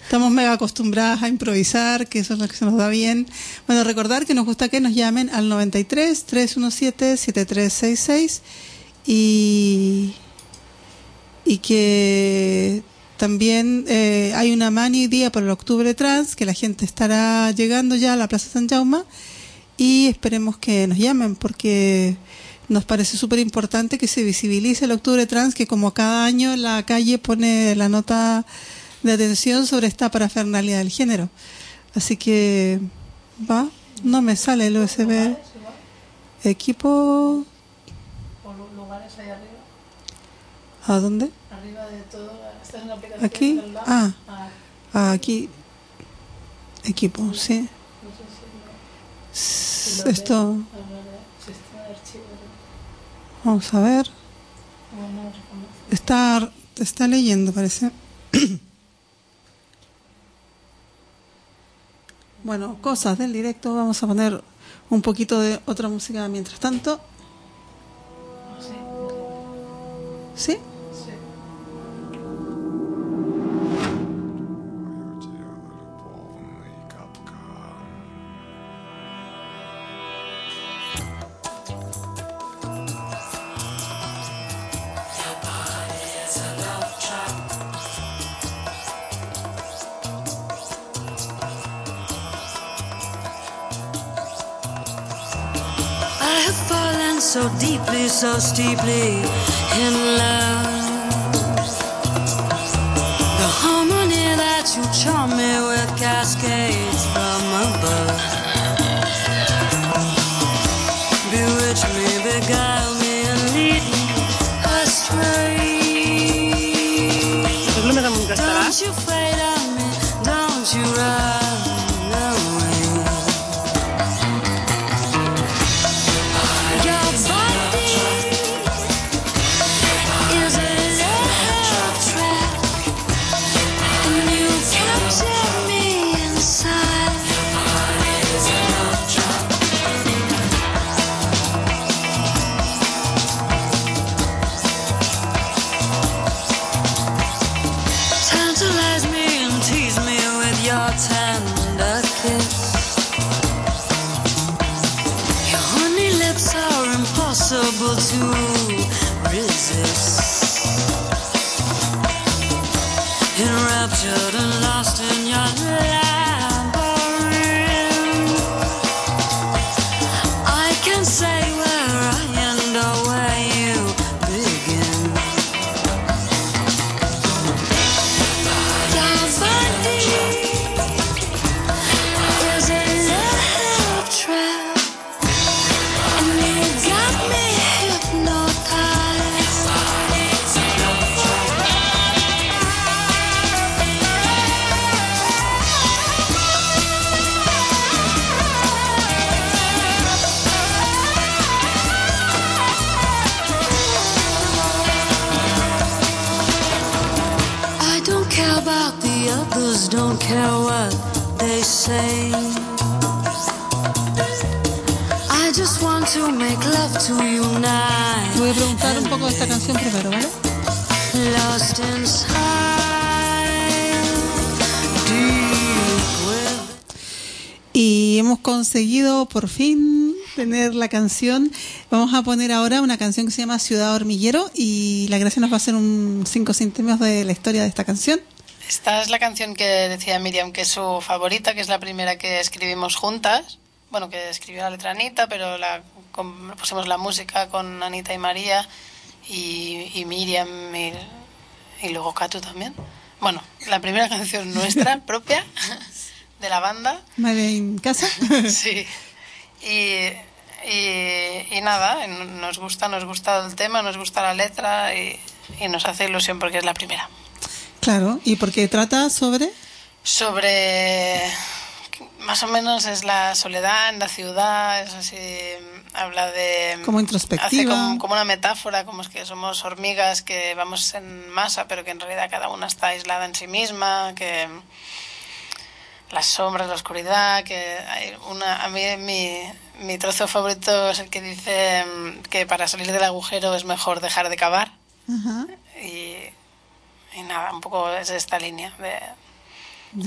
estamos mega acostumbradas a improvisar, que eso es lo que se nos da bien. Bueno, recordar que nos gusta que nos llamen al 93 317 7366 y y que también eh, hay una mani día por el octubre trans, que la gente estará llegando ya a la Plaza San Jaume y esperemos que nos llamen porque nos parece súper importante que se visibilice el octubre trans, que como cada año la calle pone la nota de atención sobre esta parafernalia del género. Así que va, no me sale el USB. Equipo. ¿A dónde? Arriba de todo. Esta es una aplicación Aquí. del lado. Ah, Ah, ah, aquí. Equipo, sí. S- Esto, habla de sistema de archivos. Vamos a ver. Está, está leyendo, parece. Bueno, cosas del directo. Vamos a poner un poquito de otra música mientras tanto. Sí, so deeply, so steeply in love. The harmony that you charm me with cascades from above. Bewitch me, beguile me, and lead me astray. Don't you fade on me, don't you run tener la canción. Vamos a poner ahora una canción que se llama Ciudad Hormiguero y la gracia nos va a hacer un cinco céntimos de la historia de esta canción. Esta es la canción que decía Miriam que es su favorita, que es la primera que escribimos juntas. Bueno, que escribió la letra Anita, pero la, con- pusimos la música con Anita y María y, y Miriam y, y luego Katu también. Bueno, la primera canción nuestra propia de la banda. Made in casa. Sí. Y, y, y nada, nos gusta, nos gusta el tema, nos gusta la letra y, y nos hace ilusión porque es la primera. Claro, y porque trata sobre Sobre, más o menos es la soledad en la ciudad, es así, habla de... Como introspectiva. Hace como, como una metáfora, como es que somos hormigas que vamos en masa, pero que en realidad cada una está aislada en sí misma, que las sombras, la oscuridad, que hay una, a mí mi, mi trozo favorito es el que dice mm, que para salir del agujero es mejor dejar de cavar. Y, y, nada, un poco es esta línea. De.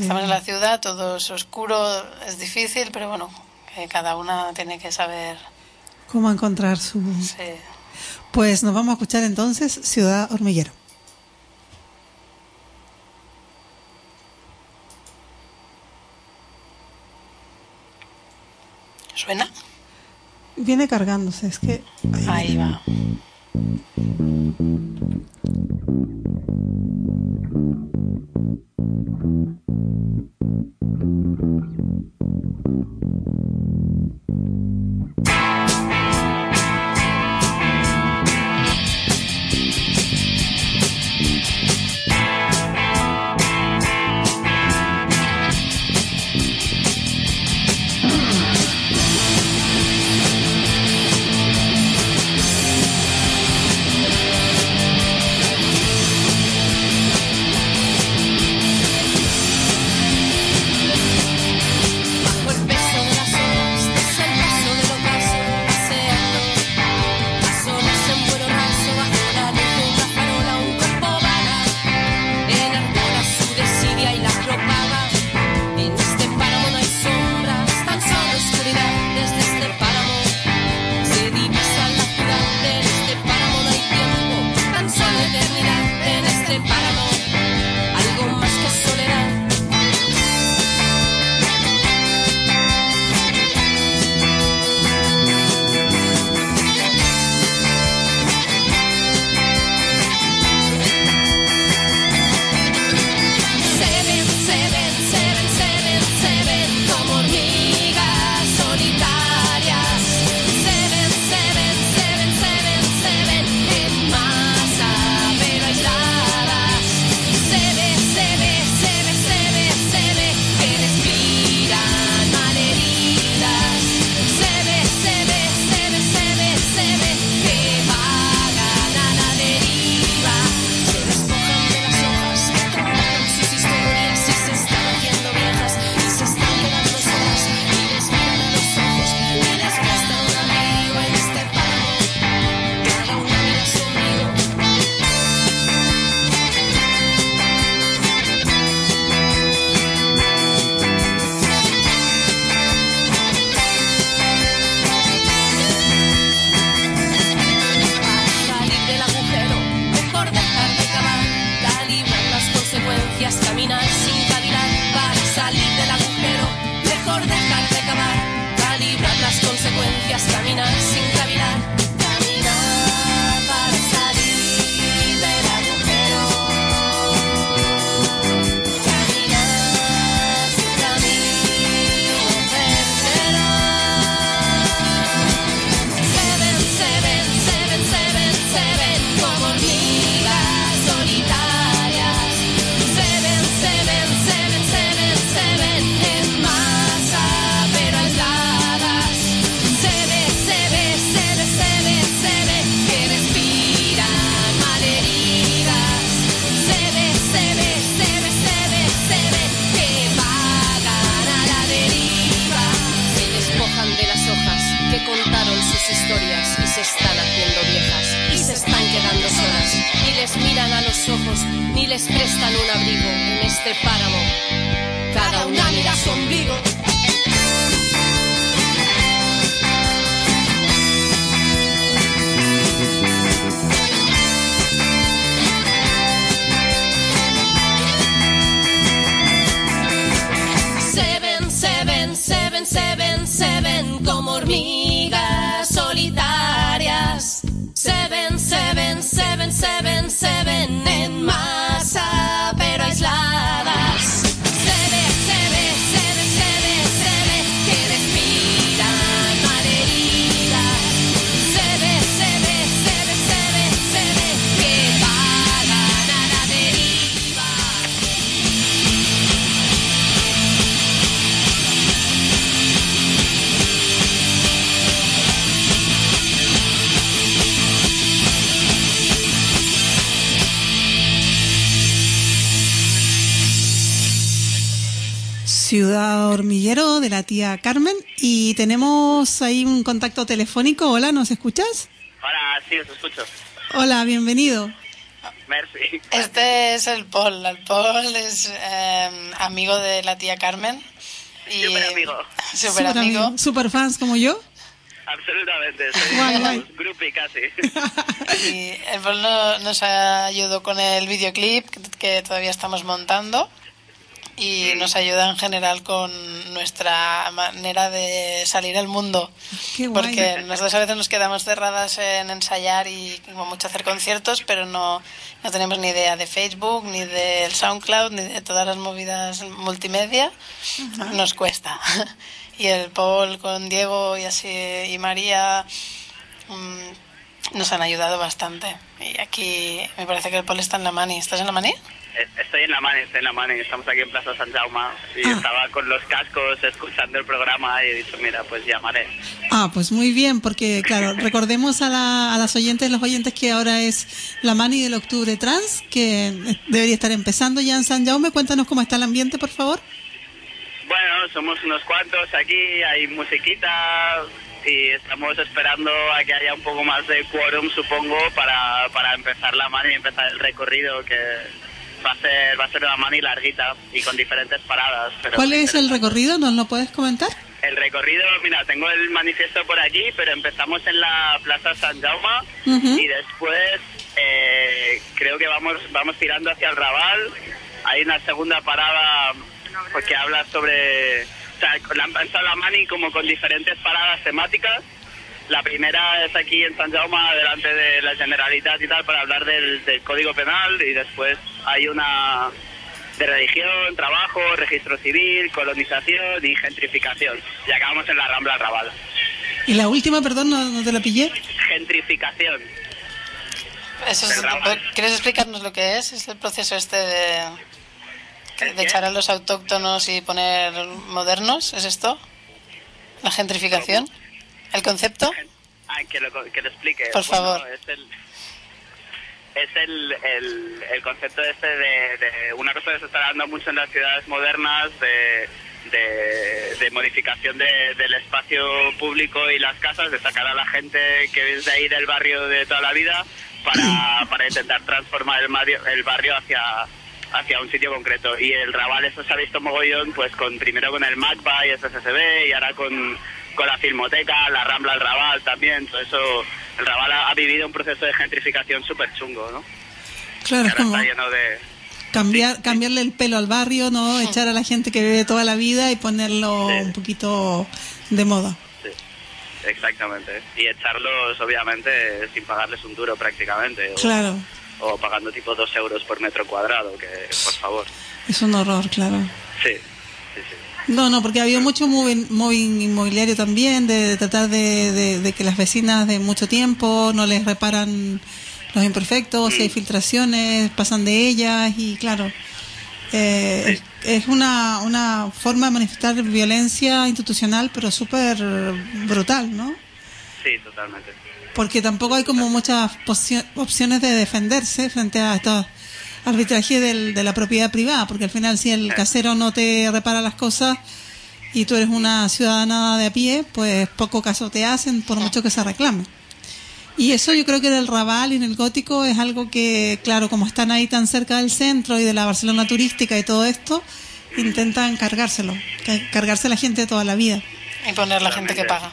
Estamos en la ciudad, todo es oscuro, es difícil, pero bueno, que cada una tiene que saber cómo encontrar su... Pues nos vamos a escuchar entonces Ciudad Hormiguero. ¿Suena? Viene cargándose, es que... Ahí va. Tía Carmen y tenemos ahí un contacto telefónico. Hola, ¿nos escuchas? Hola, sí, os escucho. Hola, bienvenido. Merci. Este es el Paul. El Paul es eh, amigo de la tía Carmen. Y Súper amigo. Súper amigo. Super fans como yo. Absolutamente, soy Guay, guay. groupie casi. Y el Paul no- nos ayudó con el videoclip que, que todavía estamos montando y nos ayuda en general con nuestra manera de salir al mundo. Qué guay. Porque nosotros a veces nos quedamos cerradas en ensayar y como mucho hacer conciertos, pero no, no tenemos ni idea de Facebook, ni del SoundCloud, ni de todas las movidas multimedia. Nos cuesta. Y el Paul con Diego y así y María mm, nos han ayudado bastante. Y aquí me parece que el Paul está en la mani. ¿Estás en la mani? Eh, Estoy en la Mani, estoy en la Mani, estamos aquí en Plaza San Jaume y Ah. estaba con los cascos escuchando el programa y he dicho, mira, pues llamaré. Ah, pues muy bien, porque claro, recordemos a, la- a las oyentes, los oyentes que ahora es la Mani del Octubre Trans, que debería estar empezando ya en San Jaume. Cuéntanos cómo está el ambiente, por favor. Bueno, somos unos cuantos aquí, hay musiquita y estamos esperando a que haya un poco más de quórum, supongo, para, para empezar la Mani y empezar el recorrido que va a ser, va a ser una Mani larguita y con diferentes paradas. Pero ¿Cuál es el recorrido? ¿Nos lo puedes comentar? El recorrido, mira, tengo el manifiesto por aquí, pero empezamos en la Plaza San Jaume y después eh, creo que vamos vamos tirando hacia el Raval. Hay una segunda parada pues, que habla sobre... O sea, la han pensado la Mani como con diferentes paradas temáticas. La primera es aquí en San Jaume, delante de la Generalitat y tal, para hablar del, del Código Penal y después hay una de religión, trabajo, registro civil, colonización y gentrificación. Y acabamos en la Rambla Raval. Y la última, perdón, no, no te la pillé. Gentrificación. Eso es-. ¿Quieres explicarnos lo que es? Es el proceso este de, ¿El de qué? echar a los autóctonos y poner modernos. ¿Es esto? ¿La gentrificación? ¿El concepto? Ah, que lo, que lo explique. Por Bueno, favor. es el, es el, el, el concepto este de, de una cosa que se está dando mucho en las ciudades modernas de, de, de modificación de- del espacio público y las casas, de sacar a la gente que es de ahí del barrio de toda la vida para, para intentar transformar el barrio, el barrio hacia hacia un sitio concreto y el Raval eso se ha visto mogollón pues con primero con el MACBA y el SCCB y ahora con, con la Filmoteca, la Rambla el Raval también, todo eso el Raval ha, ha vivido un proceso de gentrificación súper chungo, ¿no? Claro, ahora como está lleno de... cambiar, cambiarle el pelo al barrio, ¿no? Echar a la gente que vive toda la vida y ponerlo Sí. un poquito de moda. sí, exactamente. Y echarlos, obviamente, sin pagarles un duro prácticamente. Claro, o pagando tipo dos euros por metro cuadrado, que por favor. es un horror, claro. Sí, sí, sí. No, no, porque ha habido mucho moving, inmobiliario también, de, de tratar de, de- de que las vecinas de mucho tiempo no les reparan los imperfectos, si hay filtraciones, pasan de ellas y claro, eh, es, es una, una forma de manifestar violencia institucional, pero súper brutal, ¿no? Sí, totalmente. Porque tampoco hay como muchas opciones de defenderse frente a estos arbitrajes del- de la propiedad privada, porque al final si el casero no te repara las cosas y tú eres una ciudadana de a pie, pues poco caso te hacen por mucho que se reclame. Y eso yo creo que en el Raval y en el Gótico es algo que, claro, como están ahí tan cerca del centro y de la Barcelona turística y todo esto, intentan cargárselo, ca- cargarse a la gente de toda la vida. Y poner la gente que paga.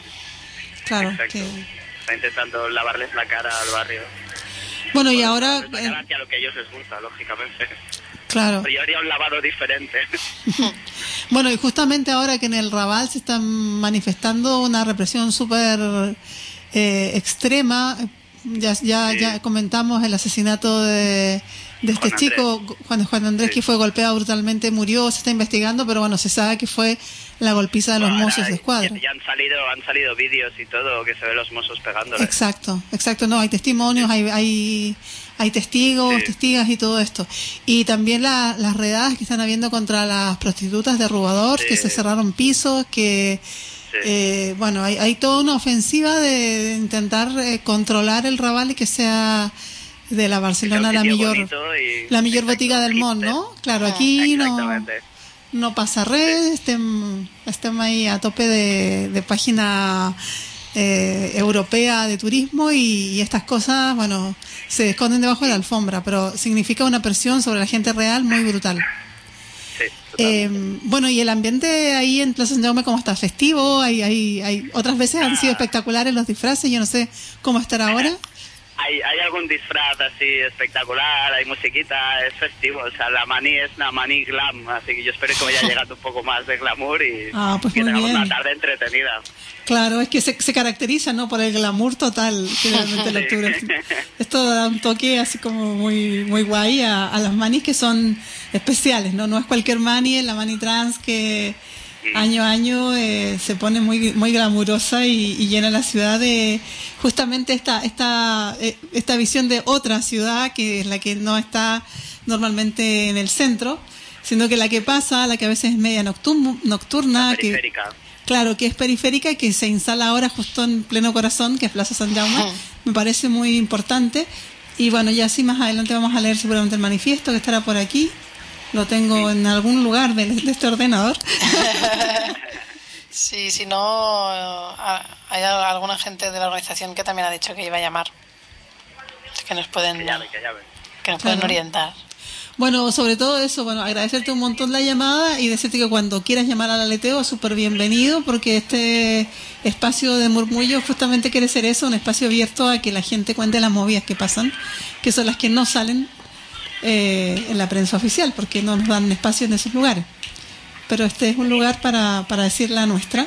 Claro, Exacto. que... Está intentando lavarles la cara al barrio. Bueno, y ahora, la eh, hacia lo que a ellos les gusta, lógicamente. claro. Pero yo haría un lavado diferente. Bueno, y justamente ahora que en el Raval se está manifestando una represión súper eh, extrema, ya, ya, Sí. ya comentamos el asesinato de, de este Juan chico, Juan, Juan Andrés, Sí. que fue golpeado brutalmente, murió, se está investigando, pero bueno, se sabe que fue la golpiza de los mozos de escuadra. Ya, ya han salido han salido vídeos y todo que se ven los mozos pegándole. Exacto, exacto, no, hay testimonios, hay, hay, hay testigos, Sí. testigas y todo esto. Y también la- las redadas que están habiendo contra las prostitutas de Rubador, que se cerraron pisos, que, eh, bueno, hay, hay toda una ofensiva de, de intentar eh, controlar el Raval y que sea de la Barcelona la bonito y- la mejor exacto, botiga del mundo, ¿no? Claro, aquí no, Exactamente. no pasa red, estén, estén ahí a tope de, de página eh, europea de turismo y, y estas cosas, bueno, se esconden debajo de la alfombra, pero significa una presión sobre la gente real muy brutal. Sí, Eh, bueno, y el ambiente ahí en Plaza San Jaume, ¿cómo está? ¿Festivo? Hay, hay, hay, otras veces han sido espectaculares los disfraces, yo no sé cómo estará ahora. Hay, hay algún disfraz así espectacular, hay musiquita, es festivo. O sea, la maní es una maní glam, así que yo espero que vaya llegando un poco más de glamour y Ah, pues que tengamos bien. una tarde entretenida. Claro, es que se, se caracteriza, ¿no? Por el glamour total, el octubre. Esto da un toque así como muy muy guay a, a las manis que son especiales, ¿no? No es cualquier mani, la mani trans que año a año eh, se pone muy muy glamurosa y, y llena la ciudad de justamente esta esta eh, esta visión de otra ciudad que es la que no está normalmente en el centro, sino que la que pasa, la que a veces es media nocturna, nocturna que Periférica. Claro, que es periférica y que se instala ahora justo en pleno corazón, que es Plaza San Jaume. Me parece muy importante. Y bueno, ya así más adelante vamos a leer seguramente el manifiesto que estará por aquí. Lo tengo en algún lugar de, de este ordenador. Sí, si no, ah, hay alguna gente de la organización que también ha dicho que iba a llamar. Que nos pueden, Que llame, que llame. que nos pueden Claro. orientar. Bueno, sobre todo eso, bueno, agradecerte un montón la llamada y decirte que cuando quieras llamar al aleteo, súper bienvenido, porque este espacio de murmullo justamente quiere ser eso, un espacio abierto a que la gente cuente las movidas que pasan, que son las que no salen eh, en la prensa oficial, porque no nos dan espacio en esos lugares. Pero este es un lugar para, para decir la nuestra.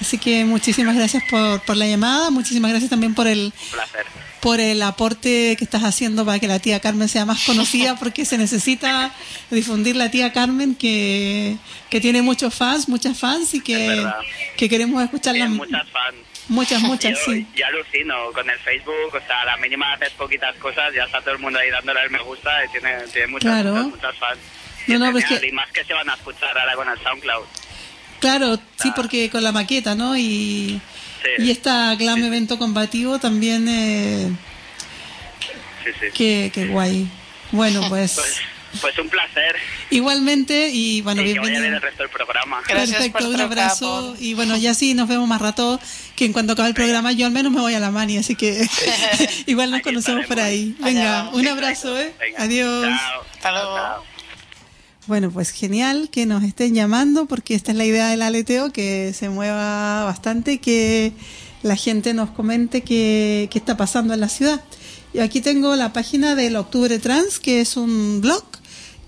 Así que muchísimas gracias por, por la llamada, muchísimas gracias también por el, placer. por el aporte que estás haciendo para que la tía Carmen sea más conocida, porque se necesita difundir la tía Carmen que, que tiene muchos fans, muchas fans y que, que queremos escucharla. Muchas fans. Muchas, muchas, yo, sí. yo alucino con el Facebook, o sea, a la mínima haces poquitas cosas, ya está todo el mundo ahí dándole el me gusta y tiene, tiene muchas, Claro. muchas, muchas fans. No, no, es pues que- Y más que se van a escuchar ahora con el SoundCloud. Claro, sí, porque con la maqueta, ¿no? Y, Sí. y esta glam evento combativo también, eh, Sí, sí. que, que guay. Bueno, pues Pues, pues un placer. igualmente y bueno, y que vaya bienvenido. el resto del programa. Gracias Perfecto, por un abrazo. Y bueno, ya sí, nos vemos más rato. Que en cuanto acabe el programa, yo al menos me voy a la mani, así que igual nos Aquí conocemos por ahí. Venga, un abrazo, ¿eh? Venga, Adiós. chao. Hasta luego. Chao. Bueno, pues genial que nos estén llamando, porque esta es la idea del aleteo, que se mueva bastante, que la gente nos comente qué, qué está pasando en la ciudad. Y aquí tengo la página del Octubre Trans, que es un blog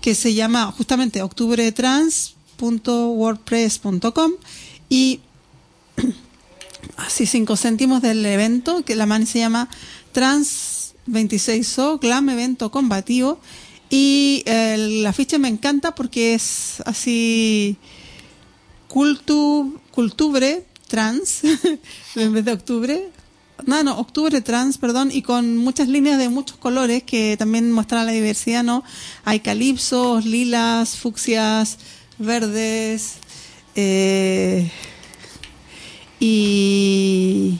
que se llama justamente octubretrans.wordpress.com y así cinco céntimos del evento, que la mani se llama Trans 26O, Glam Evento Combativo. Y eh, la ficha me encanta porque es así cultu, cultubre trans, en vez de octubre. No, no, octubre trans, perdón, y con muchas líneas de muchos colores que también muestran la diversidad, ¿no? Hay calipsos, lilas, fucsias, verdes, eh, y,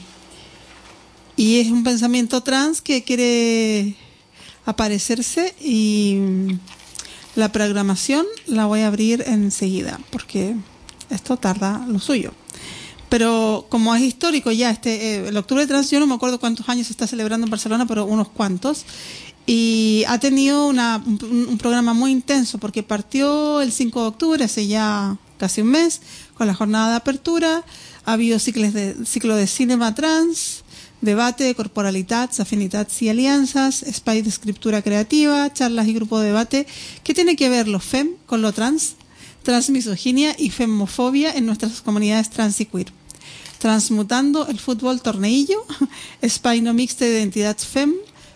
y es un pensamiento trans que quiere aparecerse y la programación la voy a abrir enseguida porque esto tarda lo suyo. Pero como es histórico ya, este eh, el octubre trans, yo no me acuerdo cuántos años se está celebrando en Barcelona, pero unos cuantos. Y ha tenido una- un, un programa muy intenso porque partió el 5 de octubre, hace ya casi un mes, con la jornada de apertura. Ha habido ciclos de, ciclo de cinema trans, debate de corporalitats, afinitats y alianzas, espai de escritura creativa, charlas y grupo de debate. ¿Qué tiene que ver lo FEM con lo trans? Transmisoginia y femofobia en nuestras comunidades trans y queer. Transmutando el fútbol torneillo, espai no mixte d'identitats FEM,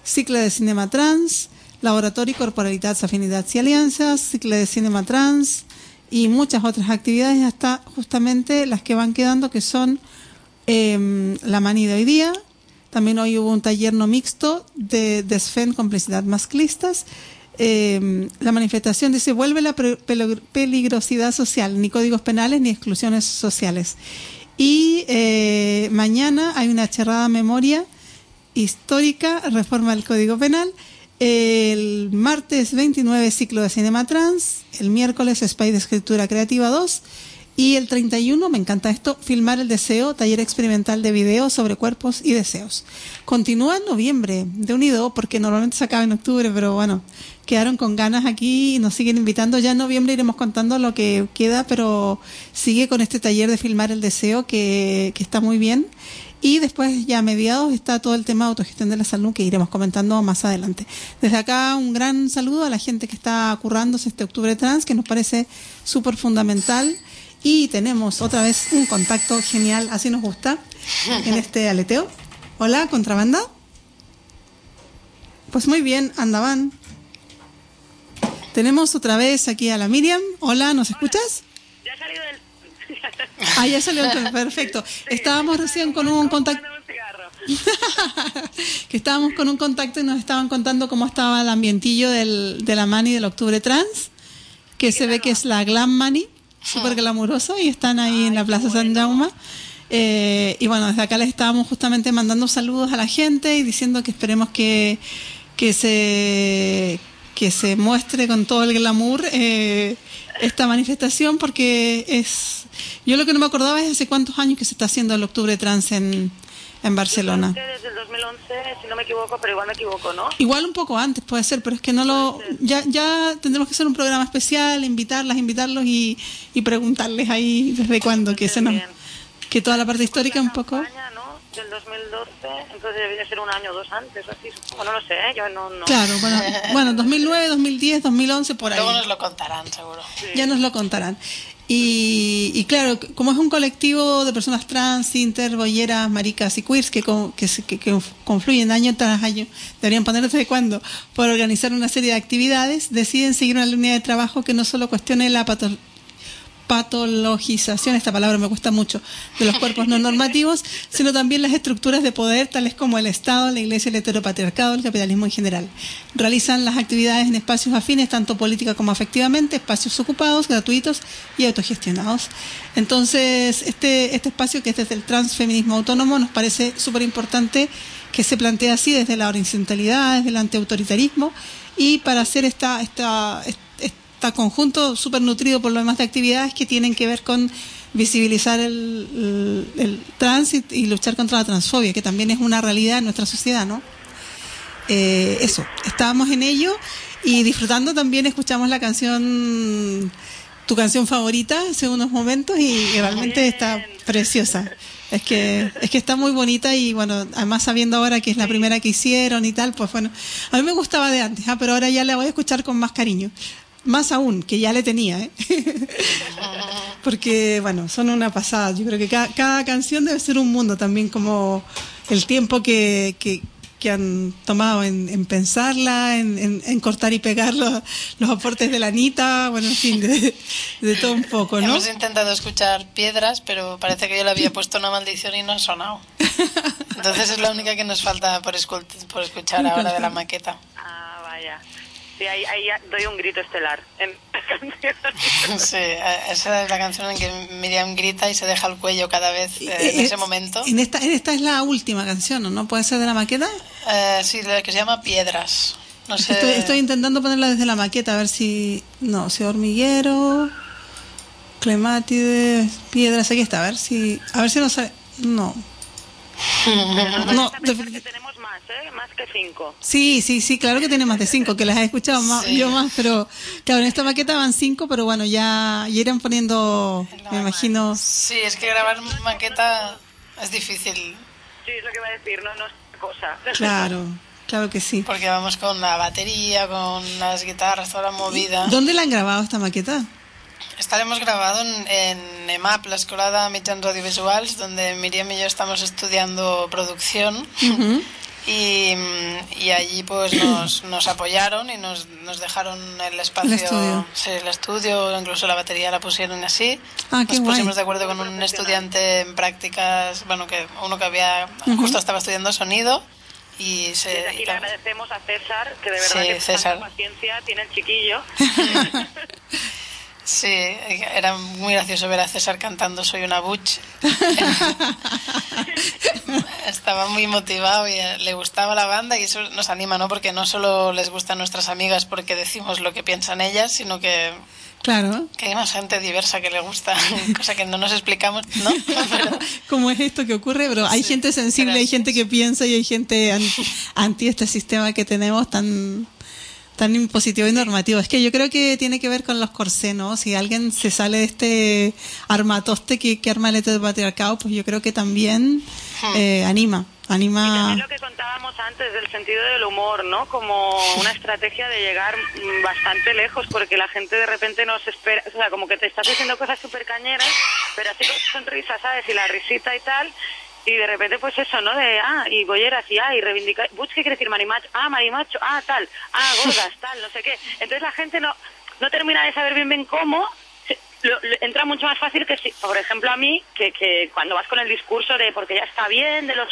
cicle de cinema trans, laboratori corporalitats, afinitats y alianzas, cicle de cinema trans y muchas otras actividades hasta justamente las que van quedando que son eh, la mani de hoy día. También hoy hubo un taller no mixto de Desfen Complicidad Masclistas. Eh, la manifestación dice, vuelve la peligrosidad social, ni códigos penales ni exclusiones sociales. Y eh, mañana hay una charrada memoria histórica, reforma del Código Penal, El martes 29 ciclo de Cinema Trans, el miércoles Spy de Escritura Creativa 2 y el 31, me encanta esto, Filmar el Deseo, taller experimental de video sobre cuerpos y deseos. Continúa en noviembre, de unido, porque normalmente se acaba en octubre, pero bueno, quedaron con ganas aquí y nos siguen invitando. Ya en noviembre iremos contando lo que queda, pero sigue con este taller de Filmar el Deseo que, que está muy bien. Y después, ya a mediados, está todo el tema de autogestión de la salud que iremos comentando más adelante. Desde acá, un gran saludo a la gente que está currándose este octubre trans, que nos parece súper fundamental. Y tenemos otra vez un contacto genial, así nos gusta, en este aleteo. Hola, contrabanda. Pues muy bien, andaban. Tenemos otra vez aquí a la Miriam. Hola, ¿nos escuchas? Ya ha salido del... Ah, ya salió el perfecto. Estábamos recién con un contacto. que estábamos con un contacto y nos estaban contando cómo estaba el ambientillo del, de la Mani del Octubre Trans, que se ve que es la Glam Mani, súper glamuroso, y están ahí en la Plaza San Jaume. Eh, y bueno, desde acá les estábamos justamente mandando saludos a la gente y diciendo que esperemos que, que se que se muestre con todo el glamour eh, esta manifestación porque es yo lo que no me acordaba es hace cuántos años que se está haciendo el octubre trans en, en Barcelona. Desde el 2011, si no me equivoco, pero igual me equivoco, ¿no? Igual un poco antes puede ser, pero es que no lo ya ya tendremos que hacer un programa especial, invitarlas, invitarlos y, y preguntarles ahí desde cuándo que se nos que toda la parte histórica un poco España, ¿no? Del 2012, entonces debía ser un año o dos antes, o así, supongo, no lo sé, ¿eh? yo no... no. Claro, bueno, bueno, 2009, 2010, 2011 por ahí. Luego nos lo contarán, seguro. Ya nos lo contarán. Y, y claro, como es un colectivo de personas trans, inter, bolleras, maricas y queers que, con- que, que- que confluyen año tras año, deberían ponerse de cuándo, por organizar una serie de actividades, deciden seguir una línea de trabajo que no solo cuestione la patologización, esta palabra me cuesta mucho, de los cuerpos no normativos, sino también las estructuras de poder, tales como el Estado, la Iglesia, el heteropatriarcado, el capitalismo en general. Realizan las actividades en espacios afines, tanto política como afectivamente, espacios ocupados, gratuitos y autogestionados. Entonces, este, este espacio que es desde el transfeminismo autónomo nos parece súper importante que se plantea así desde la horizontalidad, desde el antiautoritarismo, y para hacer esta, esta, está conjunto súper nutrido por lo demás de actividades que tienen que ver con visibilizar el, el, el trans y, luchar contra la transfobia, que también es una realidad en nuestra sociedad, ¿no? Eh, eso, estábamos en ello y disfrutando también escuchamos la canción, tu canción favorita hace unos momentos y realmente está preciosa. Es que, es que está muy bonita y bueno, además sabiendo ahora que es la primera que hicieron y tal, pues bueno, a mí me gustaba de antes, ah, pero ahora ya la voy a escuchar con más cariño. Más aún, que ya le tenía, ¿eh? Porque, bueno, son una pasada. Yo creo que cada, cada canción debe ser un mundo también, como el tiempo que, que, que han tomado en, en pensarla, en, en, en cortar y pegar los, los aportes de la Anita, bueno, en fin, de, de todo un poco, ¿no? Hemos intentado escuchar piedras, pero parece que yo le había puesto una maldición y no ha sonado. Entonces es la única que nos falta por, escu- por escuchar ahora de la maqueta. Sí, ahí, ahí doy un grito estelar. En Sí, eh, esa es la canción en que Miriam grita y se deja el cuello cada vez eh, en ese momento. En esta, en esta es la última canción, ¿o ¿no? ¿Puede ser de la maqueta? Eh, sí, la que se llama Piedras. No sé. Estoy, estoy intentando ponerla desde la maqueta, a ver si... No, si hormiguero, clemátides, piedras, aquí está, a ver si... A ver si no sale... No. No, que tenemos más, ¿eh? Más que cinco. Sí, sí, sí, claro que tiene más de cinco, que las he escuchado más, Sí. yo más, pero claro, en esta maqueta van cinco, pero bueno, ya, ya irán poniendo, me imagino... Sí, es que grabar maqueta es difícil. Sí, es lo que iba a decir, no, no es cosa. Claro, claro que sí. Porque vamos con la batería, con las guitarras, toda la movida. ¿Dónde la han grabado esta maqueta? Estaremos grabado en, en EMAP, la Escuela de Mitjans Audiovisuals, donde Miriam y yo estamos estudiando producción. Ujú. Y, mm, y allí pues nos, nos apoyaron y nos, nos dejaron el espacio, El estudio. sí, el estudio, incluso la batería la pusieron así. Ah, qué nos guay. pusimos de acuerdo con un estudiante en prácticas, bueno, que uno que había Ujú. justo estaba estudiando sonido y se Desde aquí y le agradecemos a César, que de verdad Sí, que César. paciencia tiene el chiquillo. Sí, era muy gracioso ver a César cantando Soy una butch. Estaba muy motivado y eh, le gustaba la banda y eso nos anima, ¿no? Porque no solo les gustan nuestras amigas porque decimos lo que piensan ellas, sino que, Claro. que hay más gente diversa que le gusta, cosa que no nos explicamos, ¿no? Pero- ¿Cómo es esto que ocurre? Pero hay Sí, gente sensible, hay gente que piensa y hay gente an- anti este sistema que tenemos tan tan impositivo y normativo. Es que yo creo que tiene que ver con los corsés, ¿no? Si alguien se sale de este armatoste que, que arma el patriarcado, pues yo creo que también eh, anima, anima... Es lo que contábamos antes del sentido del humor, ¿no? Como una estrategia de llegar mm, bastante lejos, porque la gente de repente nos espera, o sea, como que te estás diciendo cosas súper cañeras, pero así con sonrisa, ¿sabes? Y la risita y tal. Y de repente, pues eso, ¿no? De, ah, y bolleras, y ah, y reivindicar. ¿qué quiere decir marimacho? Ah, marimacho, ah, tal, ah, gordas, tal, no sé qué. Entonces la gente no, no termina de saber bien bien cómo. se- lo- lo- entra mucho más fácil que si, por ejemplo, a mí, que, que cuando vas con el discurso de porque ya está bien, de los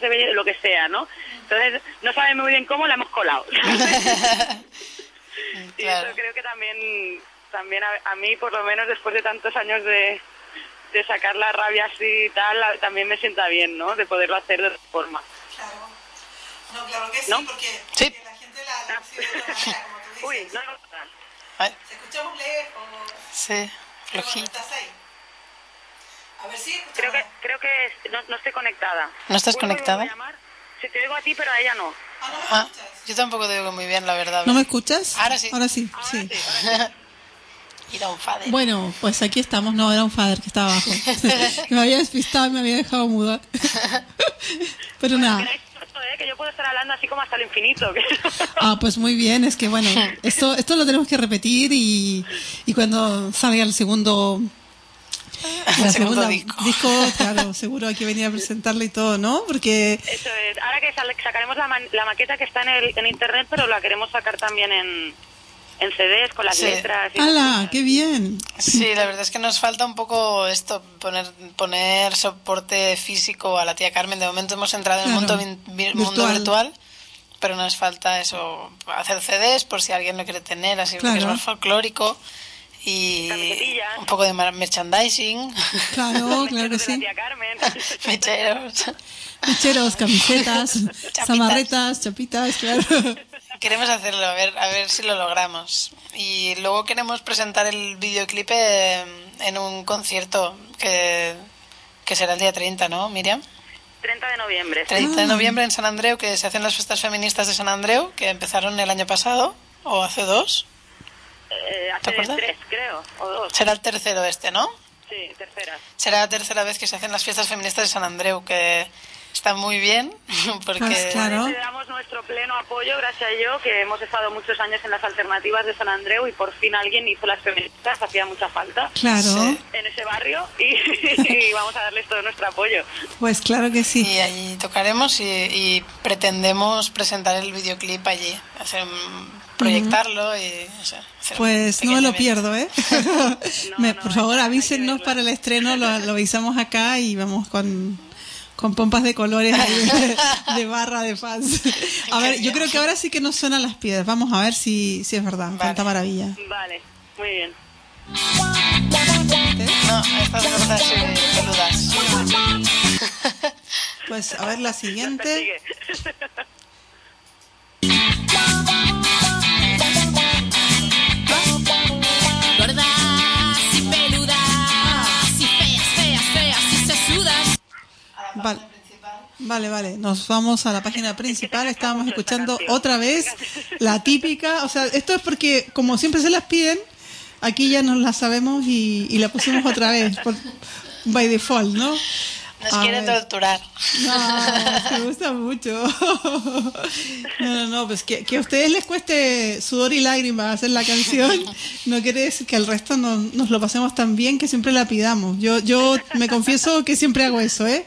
de belleza, lo que sea, ¿no? Entonces, no saben muy bien cómo la hemos colado. y Claro. eso creo que también, también a, a mí, por lo menos después de tantos años de, de sacar la rabia así y tal, también me sienta bien, ¿no? De poderlo hacer de otra forma. Claro. No, claro que sí, ¿No? porque, Sí. la gente la, recibe de otra manera, como tú Uy, dices. no, no, no. Se escuchamos lejos. sí, flojito. estás ahí. A ver si escuchamos. Creo que, creo que es- no, no estoy conectada. ¿No estás Uy, conectada? voy a llamar. Si te digo a ti, pero a ella no. Ah, ¿no me Ah, escuchas? yo tampoco te digo muy bien, la verdad. ¿No me escuchas? Ahora sí. Ahora sí, Ahora sí. sí, ahora a un fader. Bueno, pues aquí estamos. No, era un father que estaba abajo. me había despistado y me había dejado muda. Pero nada. Mira, esto, ¿eh? Que yo puedo estar hablando así como hasta el infinito. Ah, pues muy bien. Es que bueno, esto, esto lo tenemos que repetir y, y cuando salga el segundo... La segunda disco. claro, seguro hay que venir a presentarle y todo, ¿no? Porque Eso es. Ahora que sale- sacaremos la, man- la maqueta que está en, el, en internet, pero la queremos sacar también en, en CDs con las Sí. letras. y ¡Hala! ¡Qué bien! Sí, la verdad es que nos falta un poco esto, poner, poner soporte físico a la tía Carmen. De momento hemos entrado en el Claro, mundo, vin- vi- mundo virtual. virtual, pero nos falta eso, hacer CDs por si alguien lo quiere tener, así porque es Claro. más folclórico. Y un poco de merchandising, Claro, claro que la sí. tía Carmen. mecheros. Mecheros, camisetas, zamarretas, chapitas, claro. Queremos hacerlo, a ver, a ver si lo logramos. Y luego queremos presentar el videoclip en un concierto que, que será el día 30, ¿no, Miriam? 30 de noviembre. 30 de Ah. noviembre en San Andreu, que se hacen las fiestas feministas de San Andreu, que empezaron el año pasado, o hace dos. Eh, ¿Te hace acuerdas? tres, creo, o dos. Será el tercero este, ¿no? Sí, tercera. Será la tercera vez que se hacen las fiestas feministas de San Andreu, que está muy bien, porque... Pues claro. Le damos nuestro pleno apoyo, gracias a yo, que hemos estado muchos años en las alternativas de San Andreu y por fin alguien hizo las feministas, hacía mucha falta Claro, Sí. en ese barrio y, y vamos a darles todo nuestro apoyo. pues claro que sí. Y allí tocaremos y, y pretendemos presentar el videoclip allí, hacer, un- proyectarlo y o sea, Pues no me lo pierdo, ¿eh? Me- no, por favor, verla. para el estreno, lo, lo avisamos acá y vamos con, con pompas de colores ahí de, de barra de fans. A ver, yo creo que ahora sí que nos suenan las piedras. Vamos a ver si, si es verdad. Vale. Tanta maravilla. Vale, muy bien. No, estas así peludas. Pues a ver la siguiente. Vale. Vale, vale. Nos vamos a la página principal. Estábamos escuchando otra vez la típica. O sea, esto es porque, como siempre se las piden, aquí ya nos la sabemos y, y la pusimos otra vez. Por, by default, ¿no? Nos A quieren ver. torturar. No, me gusta mucho. No, no, no, pues que, que a ustedes les cueste sudor y lágrimas hacer la canción, no quiere decir que al resto no- nos lo pasemos tan bien que siempre la pidamos. Yo, yo me confieso que siempre hago eso, ¿eh?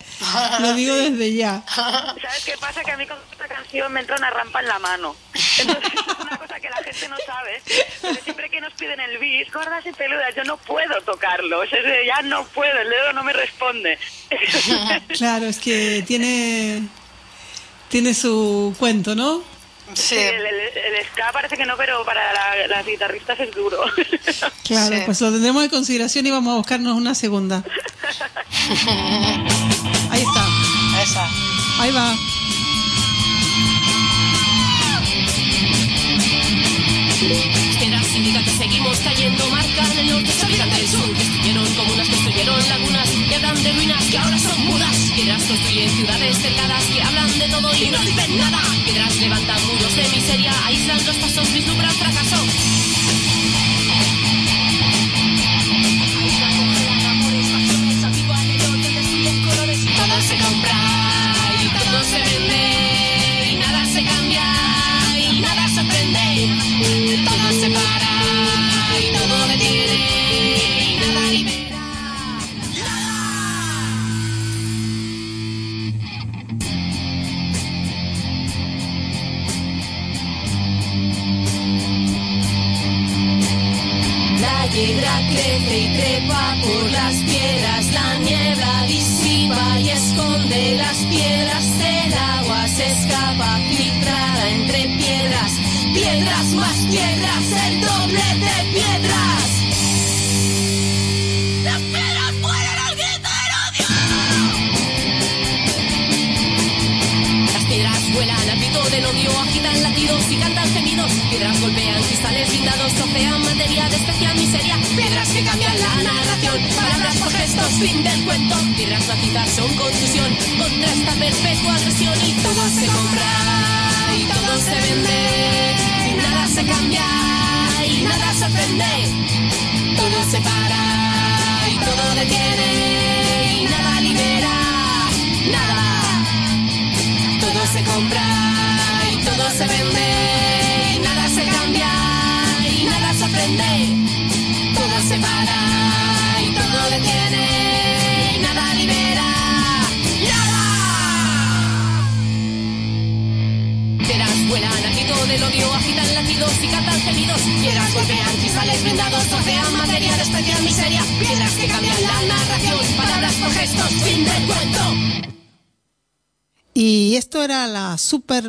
Lo digo desde ya. ¿Sabes qué pasa? Que a mí con canción me entra una rampa en la mano. Entonces es una cosa que la gente no sabe. Pero siempre que nos piden el bis, gordas y peludas, yo no puedo tocarlo. O sea, ya no puedo, el dedo no me responde. Claro, es que tiene, tiene su cuento, ¿no? Sí. El, el- el ska parece que no, pero para la- las guitarristas es duro. Claro, Sí. pues lo tendremos en consideración y vamos a buscarnos una segunda. Ahí está, Esa. ahí va. Piedras indica que seguimos cayendo, marcan el norte, se olvidan del sur. Destruyeron comunas, construyeron lagunas, que hablan de ruinas que ahora son mudas. Piedras construyen ciudades cercadas que hablan de todo y no dicen nada. Piedras levantan muros de miseria, aíslan los pasos, vislumbran fracaso.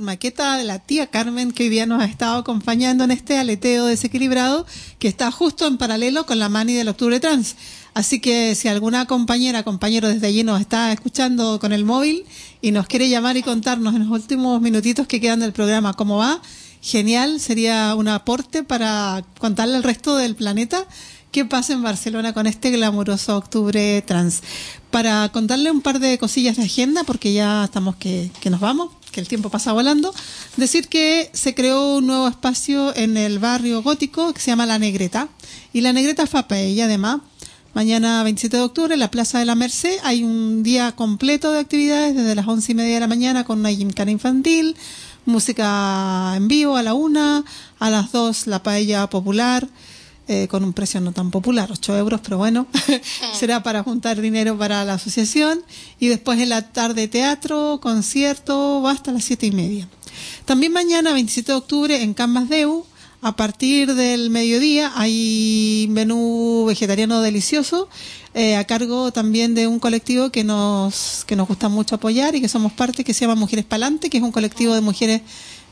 Maqueta de la tía Carmen que hoy día nos ha estado acompañando en este aleteo desequilibrado que está justo en paralelo con la mani del Octubre Trans. Así que si alguna compañera, compañero desde allí nos está escuchando con el móvil y nos quiere llamar y contarnos en los últimos minutitos que quedan del programa cómo va, genial, sería un aporte para contarle al resto del planeta qué pasa en Barcelona con este glamuroso Octubre Trans. Para contarle un par de cosillas de agenda, porque ya estamos que nos vamos, que el tiempo pasa volando, decir que se creó un nuevo espacio en el barrio gótico que se llama La Negreta. Y La Negreta FAPE, y además, mañana 27 de octubre en la Plaza de la Merced hay un día completo de actividades desde las once y media de la mañana con una gincana infantil, música en vivo a la una, a las dos la paella popular, eh, con un precio no tan popular, 8 euros, pero bueno, será para juntar dinero para la asociación. Y después en la tarde teatro, concierto, va hasta las siete y media. También mañana, 27 de octubre, en Canvas Deu, a partir del mediodía, hay menú vegetariano delicioso, eh, a cargo también de un colectivo que nos, que nos gusta mucho apoyar y que somos parte, que se llama Mujeres Palante, que es un colectivo de mujeres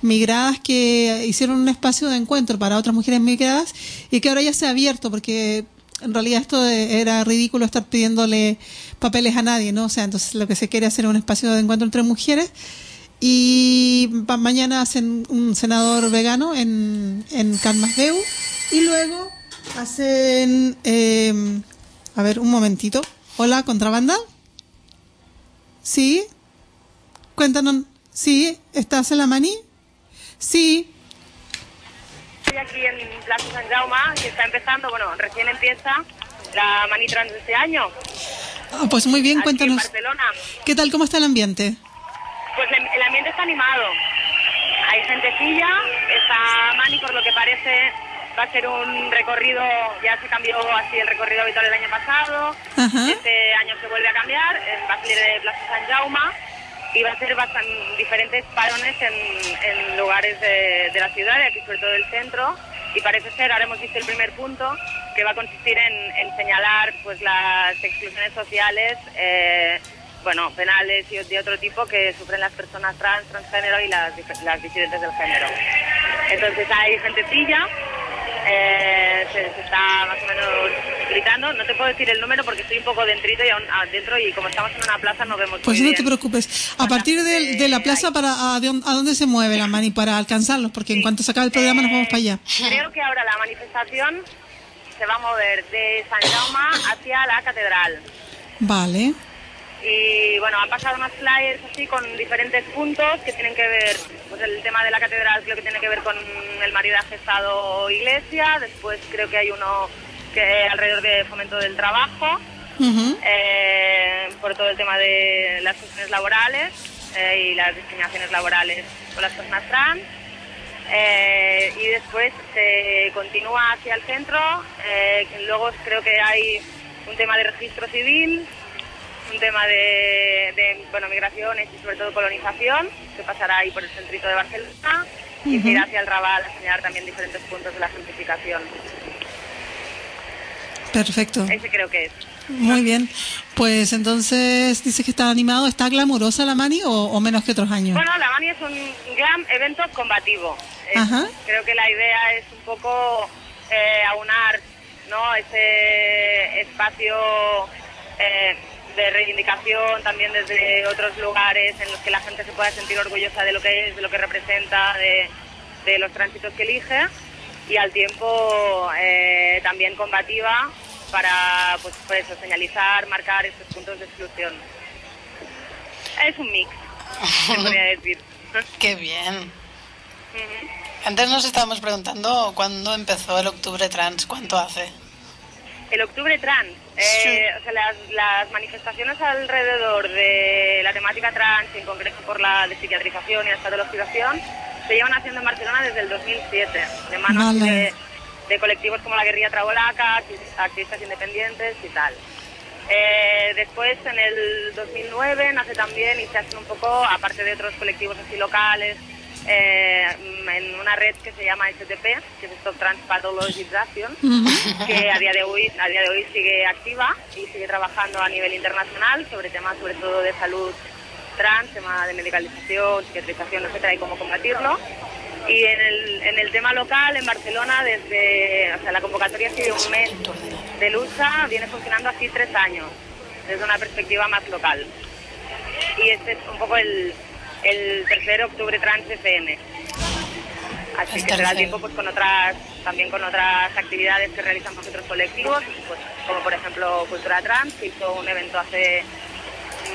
migradas que hicieron un espacio de encuentro para otras mujeres migradas y que ahora ya se ha abierto porque en realidad esto era ridículo estar pidiéndole papeles a nadie, ¿no? O sea, entonces lo que se quiere hacer un espacio de encuentro entre mujeres y mañana hacen un senador vegano en, en Calmasdeu y luego hacen, eh, a ver, un momentito. Hola, contrabanda. Sí. Cuéntanos. Sí, ¿estás en la maní? Sí. Estoy aquí en Plaza San Jaume, que está empezando, bueno, recién empieza la Mani Trans de este año, Ah, pues muy bien, aquí en cuéntanos. Barcelona. ¿Qué tal? ¿Cómo está el ambiente? Pues el, ambiente está animado. Hay gentecilla, está Mani por lo que parece va a ser un recorrido, ya se cambió así el recorrido habitual el año pasado, Ajá. este año se vuelve a cambiar, eh, va a salir de Plaza San Jaume y va a ser bastan, diferentes parones en, lugares de, la ciudad y aquí sobre todo del centro y parece ser, ahora hemos visto el primer punto, que va a consistir en, señalar pues las exclusiones sociales eh, bueno, penales y de otro tipo que sufren las personas trans, transgénero y las, las disidentes del género. Entonces hay gentecilla, eh, se, se está más o menos gritando. No te puedo decir el número porque estoy un poco dentrito y aún adentro y como estamos en una plaza no vemos Pues muy no te preocupes. A partir de, de la plaza, para a, de ¿a dónde se mueve la mani para alcanzarlos? Porque en cuanto se acabe el programa nos vamos para allá. Creo que ahora la manifestación se va a mover de San Jaume hacia la catedral. Vale. Y bueno, han pasado unos flyers así con diferentes puntos que tienen que ver, pues el tema de la catedral creo que tiene que ver con el maridaje Estado-Iglesia, después creo que hay uno que alrededor de fomento del trabajo, eh, por todo el tema de las cuestiones laborales eh, y las discriminaciones laborales con las personas trans. Eh, y después se continúa hacia el centro, luego creo que hay un tema de registro civil, un tema de, de, bueno, migraciones y sobre todo colonización, que pasará ahí por el centrito de Barcelona y se irá hacia el Raval a señalar también diferentes puntos de la gentrificación. Perfecto. Ese creo que es. Muy bien. Pues entonces dice que está animado. ¿Está glamurosa la mani o, o menos que otros años? Bueno, la Mani es un gran evento combativo. Es- Ajá. Creo que la idea es un poco eh, aunar ¿no? ese espacio eh, de reivindicación también desde otros lugares en los que la gente se pueda sentir orgullosa de lo que es, de lo que representa, de, de los tránsitos que elige y al tiempo eh, también combativa para pues, pues señalizar, marcar estos puntos de exclusión. Es un mix, se podría decir. Qué bien. Antes nos estábamos preguntando cuándo empezó el octubre trans, cuánto hace. El octubre trans, eh, o sea, las, las manifestaciones alrededor de la temática trans, en concreto por la despsiquiatrización y la patologización, se llevan haciendo en Barcelona desde el 2007, de manos Vale. de, de colectivos como la Guerrilla Trabolaca, acti- activistas independientes y tal. Eh, después, en el 2009, nace también y se hacen un poco, aparte de otros colectivos así locales, eh, en una red que se llama STP, que es Stop Trans Pathologization, que a día de hoy a día de hoy sigue activa y sigue trabajando a nivel internacional sobre temas sobre todo de salud trans, tema de medicalización, psiquiatrización, etcétera, y cómo combatirlo. Y en el, en el tema local, en Barcelona, desde o sea, la convocatoria ha sido un mes de lucha, viene funcionando así tres años, desde una perspectiva más local. Y este es un poco el, el tercer octubre trans FM. Así El que será tercero. tiempo pues con otras, también con otras actividades que realizan con otros colectivos, pues, como por ejemplo Cultura Trans, que hizo un evento hace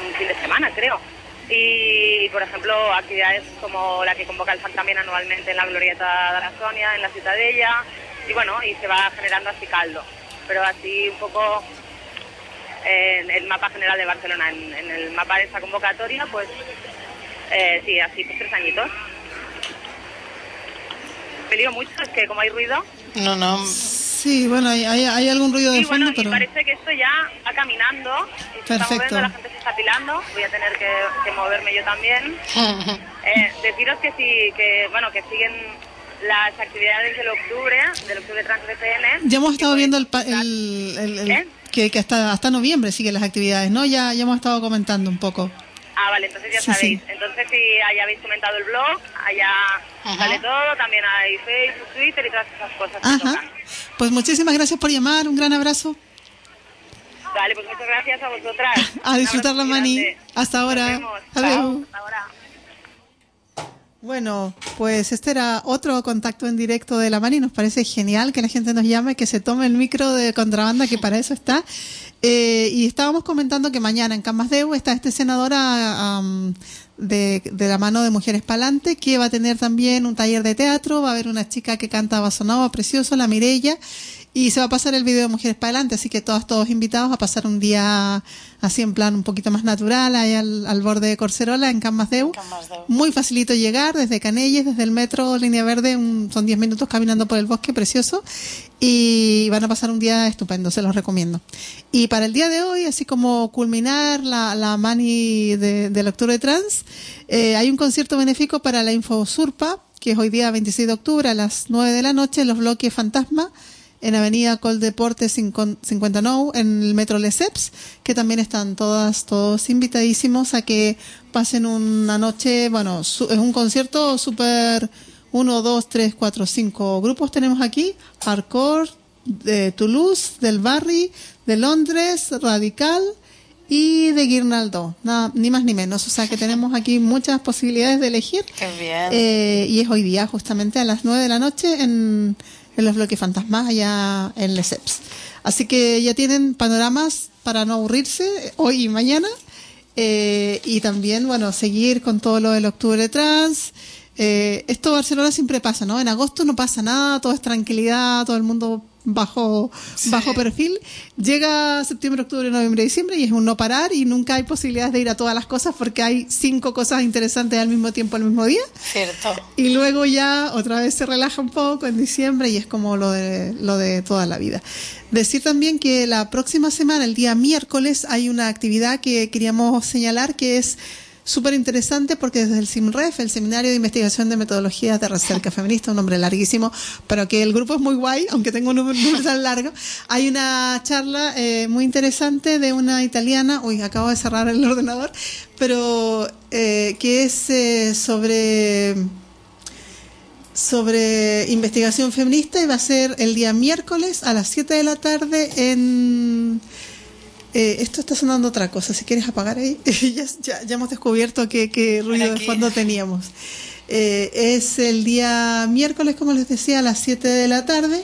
un fin de semana, creo. Y, por ejemplo, actividades como la que convoca el FAN también anualmente en la Glorieta de la Sonia, en la Ciutadella, y bueno, y se va generando así caldo. Pero así un poco en el mapa general de Barcelona, en, en el mapa de esta convocatoria, pues eh, sí, así, pues tres añitos. Me lío mucho, es que como hay ruido, No, no. Sí, bueno, hay, hay, hay algún ruido de y bueno, fondo, y pero... parece que esto ya va caminando, está Perfecto. moviendo, la gente se está apilando, voy a tener que, que moverme yo también. Eh, deciros que sí, que bueno, que siguen las actividades del octubre, del octubre trans de PN. Ya hemos estado viendo el, pa- el- el- el- ¿Eh? que, que hasta, hasta noviembre siguen las actividades, ¿no? Ya, ya hemos estado comentando un poco. Ah, vale, entonces ya Sí, sabéis. sí. Entonces si ahí habéis comentado el blog, allá sale todo, también hay Facebook, Twitter y todas esas cosas que Ajá. tocan. Pues muchísimas gracias por llamar, un gran abrazo. Vale, pues muchas gracias a vosotras. A disfrutar la grande. Hasta ahora. Adiós. Hasta ahora. Bueno, pues este era otro contacto en directo de la mani. Nos parece genial que la gente nos llame, que se tome el micro de contrabanda, que para eso está. Eh, y estábamos comentando que mañana en Camasdeu está este senadora am, de, de la mano de Mujeres Palante, que va a tener también un taller de teatro. Va a haber una chica que canta basonaba precioso, la Mirella. Y se va a pasar el video de Mujeres para adelante, así que todos, todos invitados a pasar un día así en plan un poquito más natural, ahí al, al borde de Corcerola, en Can Masdeu. Muy facilito llegar desde Canelles, desde el metro Línea Verde, un- son 10 minutos caminando por el bosque precioso y van a pasar un día estupendo, se los recomiendo. Y para el día de hoy, así como culminar la, la mani de, del octubre trans, eh, hay un concierto benéfico para la Infosurpa, que es hoy día 26 de octubre a las 9 de la noche en los bloques Fantasma en Avenida Coldeporte 59, en el Metro Lesseps, que también están todas, todos invitadísimos a que pasen una noche, bueno, su- es un concierto súper, uno, dos, tres, cuatro, cinco grupos tenemos aquí, Hardcore, de Toulouse, del Barry, de Londres, Radical, y de Guirnaldo, nada, ni más ni menos. O sea que tenemos aquí muchas posibilidades de elegir. Qué bien. Eh, y es hoy día, justamente a las 9 de la noche, en, en los bloques fantasmas, allá en Lesseps. Así que ya tienen panoramas para no aburrirse hoy y mañana. Eh, y también, bueno, seguir con todo lo del octubre trans. Eh, esto Barcelona siempre pasa, ¿no? En agosto no pasa nada, todo es tranquilidad, todo el mundo bajo, bajo perfil. Llega septiembre, octubre, noviembre, diciembre y es un no parar y nunca hay posibilidades de ir a todas las cosas porque hay cinco cosas interesantes al mismo tiempo, al mismo día. Cierto. Y luego ya otra vez se relaja un poco en diciembre y es como lo de, lo de toda la vida. Decir también que la próxima semana, el día miércoles, hay una actividad que queríamos señalar que es súper interesante porque desde el SIMREF, el Seminario de Investigación de Metodologías de Recerca Feminista, un nombre larguísimo, pero que el grupo es muy guay, aunque tenga un nombre tan largo, hay una charla eh, muy interesante de una italiana, uy, acabo de cerrar el ordenador, pero eh, que es eh, sobre sobre investigación feminista y va a ser el día miércoles a las 7 de la tarde en... eh, esto está sonando otra cosa, si quieres apagar ahí, ya, ya, ya hemos descubierto qué, qué ruido de fondo teníamos. Eh, es el día miércoles, como les decía, a las 7 de la tarde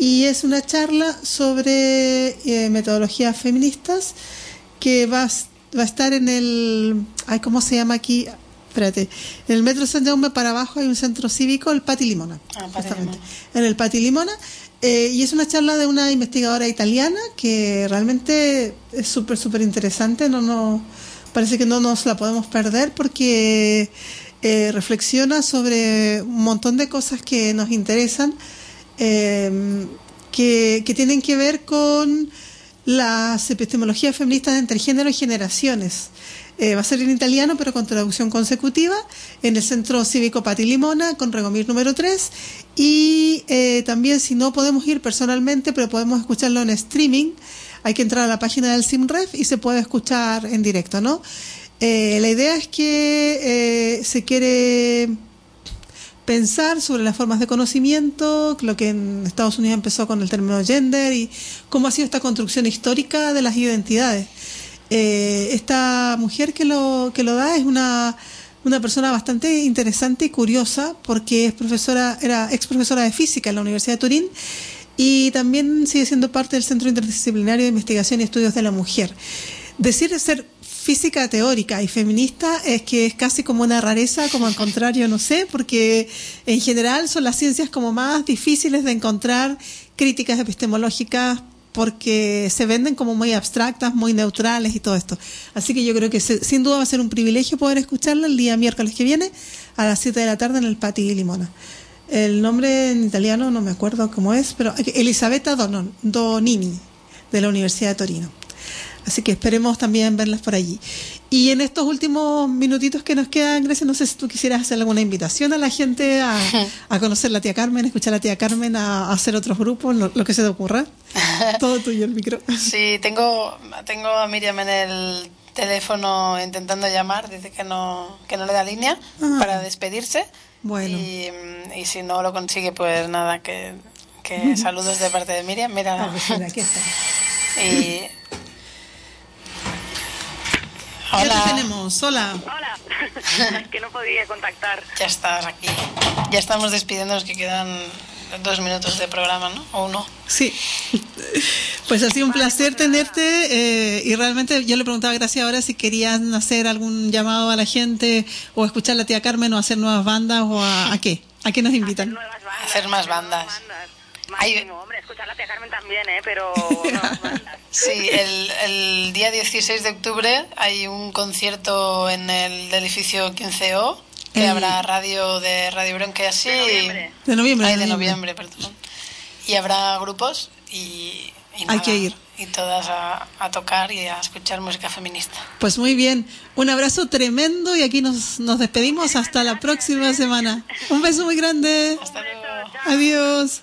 y es una charla sobre eh, metodologías feministas que va, va a estar en el... Ay, ¿Cómo se llama aquí? Espérate. En el Metro San Jaume para abajo hay un centro cívico, el Pati Limona. Ah, Pati justamente. En el Pati Limona. Eh, y es una charla de una investigadora italiana que realmente es súper, súper interesante. No, no, parece que no nos la podemos perder porque eh, reflexiona sobre un montón de cosas que nos interesan, eh, que, que tienen que ver con las epistemologías feministas entre género y generaciones. Eh, va a ser en italiano, pero con traducción consecutiva, en el Centro Cívico Pati Limona, con Regomir número 3. Y eh, también, si no podemos ir personalmente, pero podemos escucharlo en streaming, hay que entrar a la página del SIMREF y se puede escuchar en directo, ¿no? Eh, la idea es que eh, se quiere pensar sobre las formas de conocimiento, lo que en Estados Unidos empezó con el término gender y cómo ha sido esta construcción histórica de las identidades. Eh, esta mujer que lo, que lo da es una, una persona bastante interesante y curiosa porque es profesora, era ex profesora de física en la Universidad de Turín y también sigue siendo parte del Centro Interdisciplinario de Investigación y Estudios de la Mujer. Decir ser física teórica y feminista es que es casi como una rareza, como al contrario, no sé, porque en general son las ciencias como más difíciles de encontrar críticas epistemológicas porque se venden como muy abstractas, muy neutrales y todo esto. Así que yo creo que se- sin duda va a ser un privilegio poder escucharla el día miércoles que viene a las 7 de la tarde en el Pati Limona. El nombre en italiano no me acuerdo cómo es, pero Elisabetta Donon- Donini, de la Universidad de Torino. Así que esperemos también verlas por allí. Y en estos últimos minutitos que nos quedan, Grecia, no sé si tú quisieras hacer alguna invitación a la gente a, a conocer la tía Carmen, a escuchar a la tía Carmen, a, a hacer otros grupos, lo, lo que se te ocurra. Todo tuyo el micro. Sí, tengo, tengo a Miriam en el teléfono intentando llamar, dice que no, que no le da línea Ah. para despedirse. Bueno. Y, y si no lo consigue, pues nada, que, que saludos de parte de Miriam. Mira, Ah, pues mira, aquí está. y Hola. te tenemos. Hola. Hola. que no podía contactar. ya estás aquí. Ya estamos despidiéndonos que quedan dos minutos de programa, ¿no? O uno. Sí. Pues ha sido un placer tenerte eh, y realmente yo le preguntaba a Gracia ahora si querían hacer algún llamado a la gente o escuchar a la tía Carmen o hacer nuevas bandas o a, ¿a qué. ¿A qué nos invitan? Hacer más bandas. Máximo, hombre, escuchar a la tía Carmen también, ¿eh? Pero no. Sí, el, el día 16 de octubre hay un concierto en el del edificio 15O, que El- habrá radio de Radio Bronca y así. De noviembre. De Ay, noviembre. de noviembre, perdón. Y habrá grupos y, y Hay nada, que ir. Y todas a, a tocar y a escuchar música feminista. Pues muy bien. Un abrazo tremendo y aquí nos, nos despedimos hasta la próxima semana. Un beso muy grande. Hasta luego. Adiós.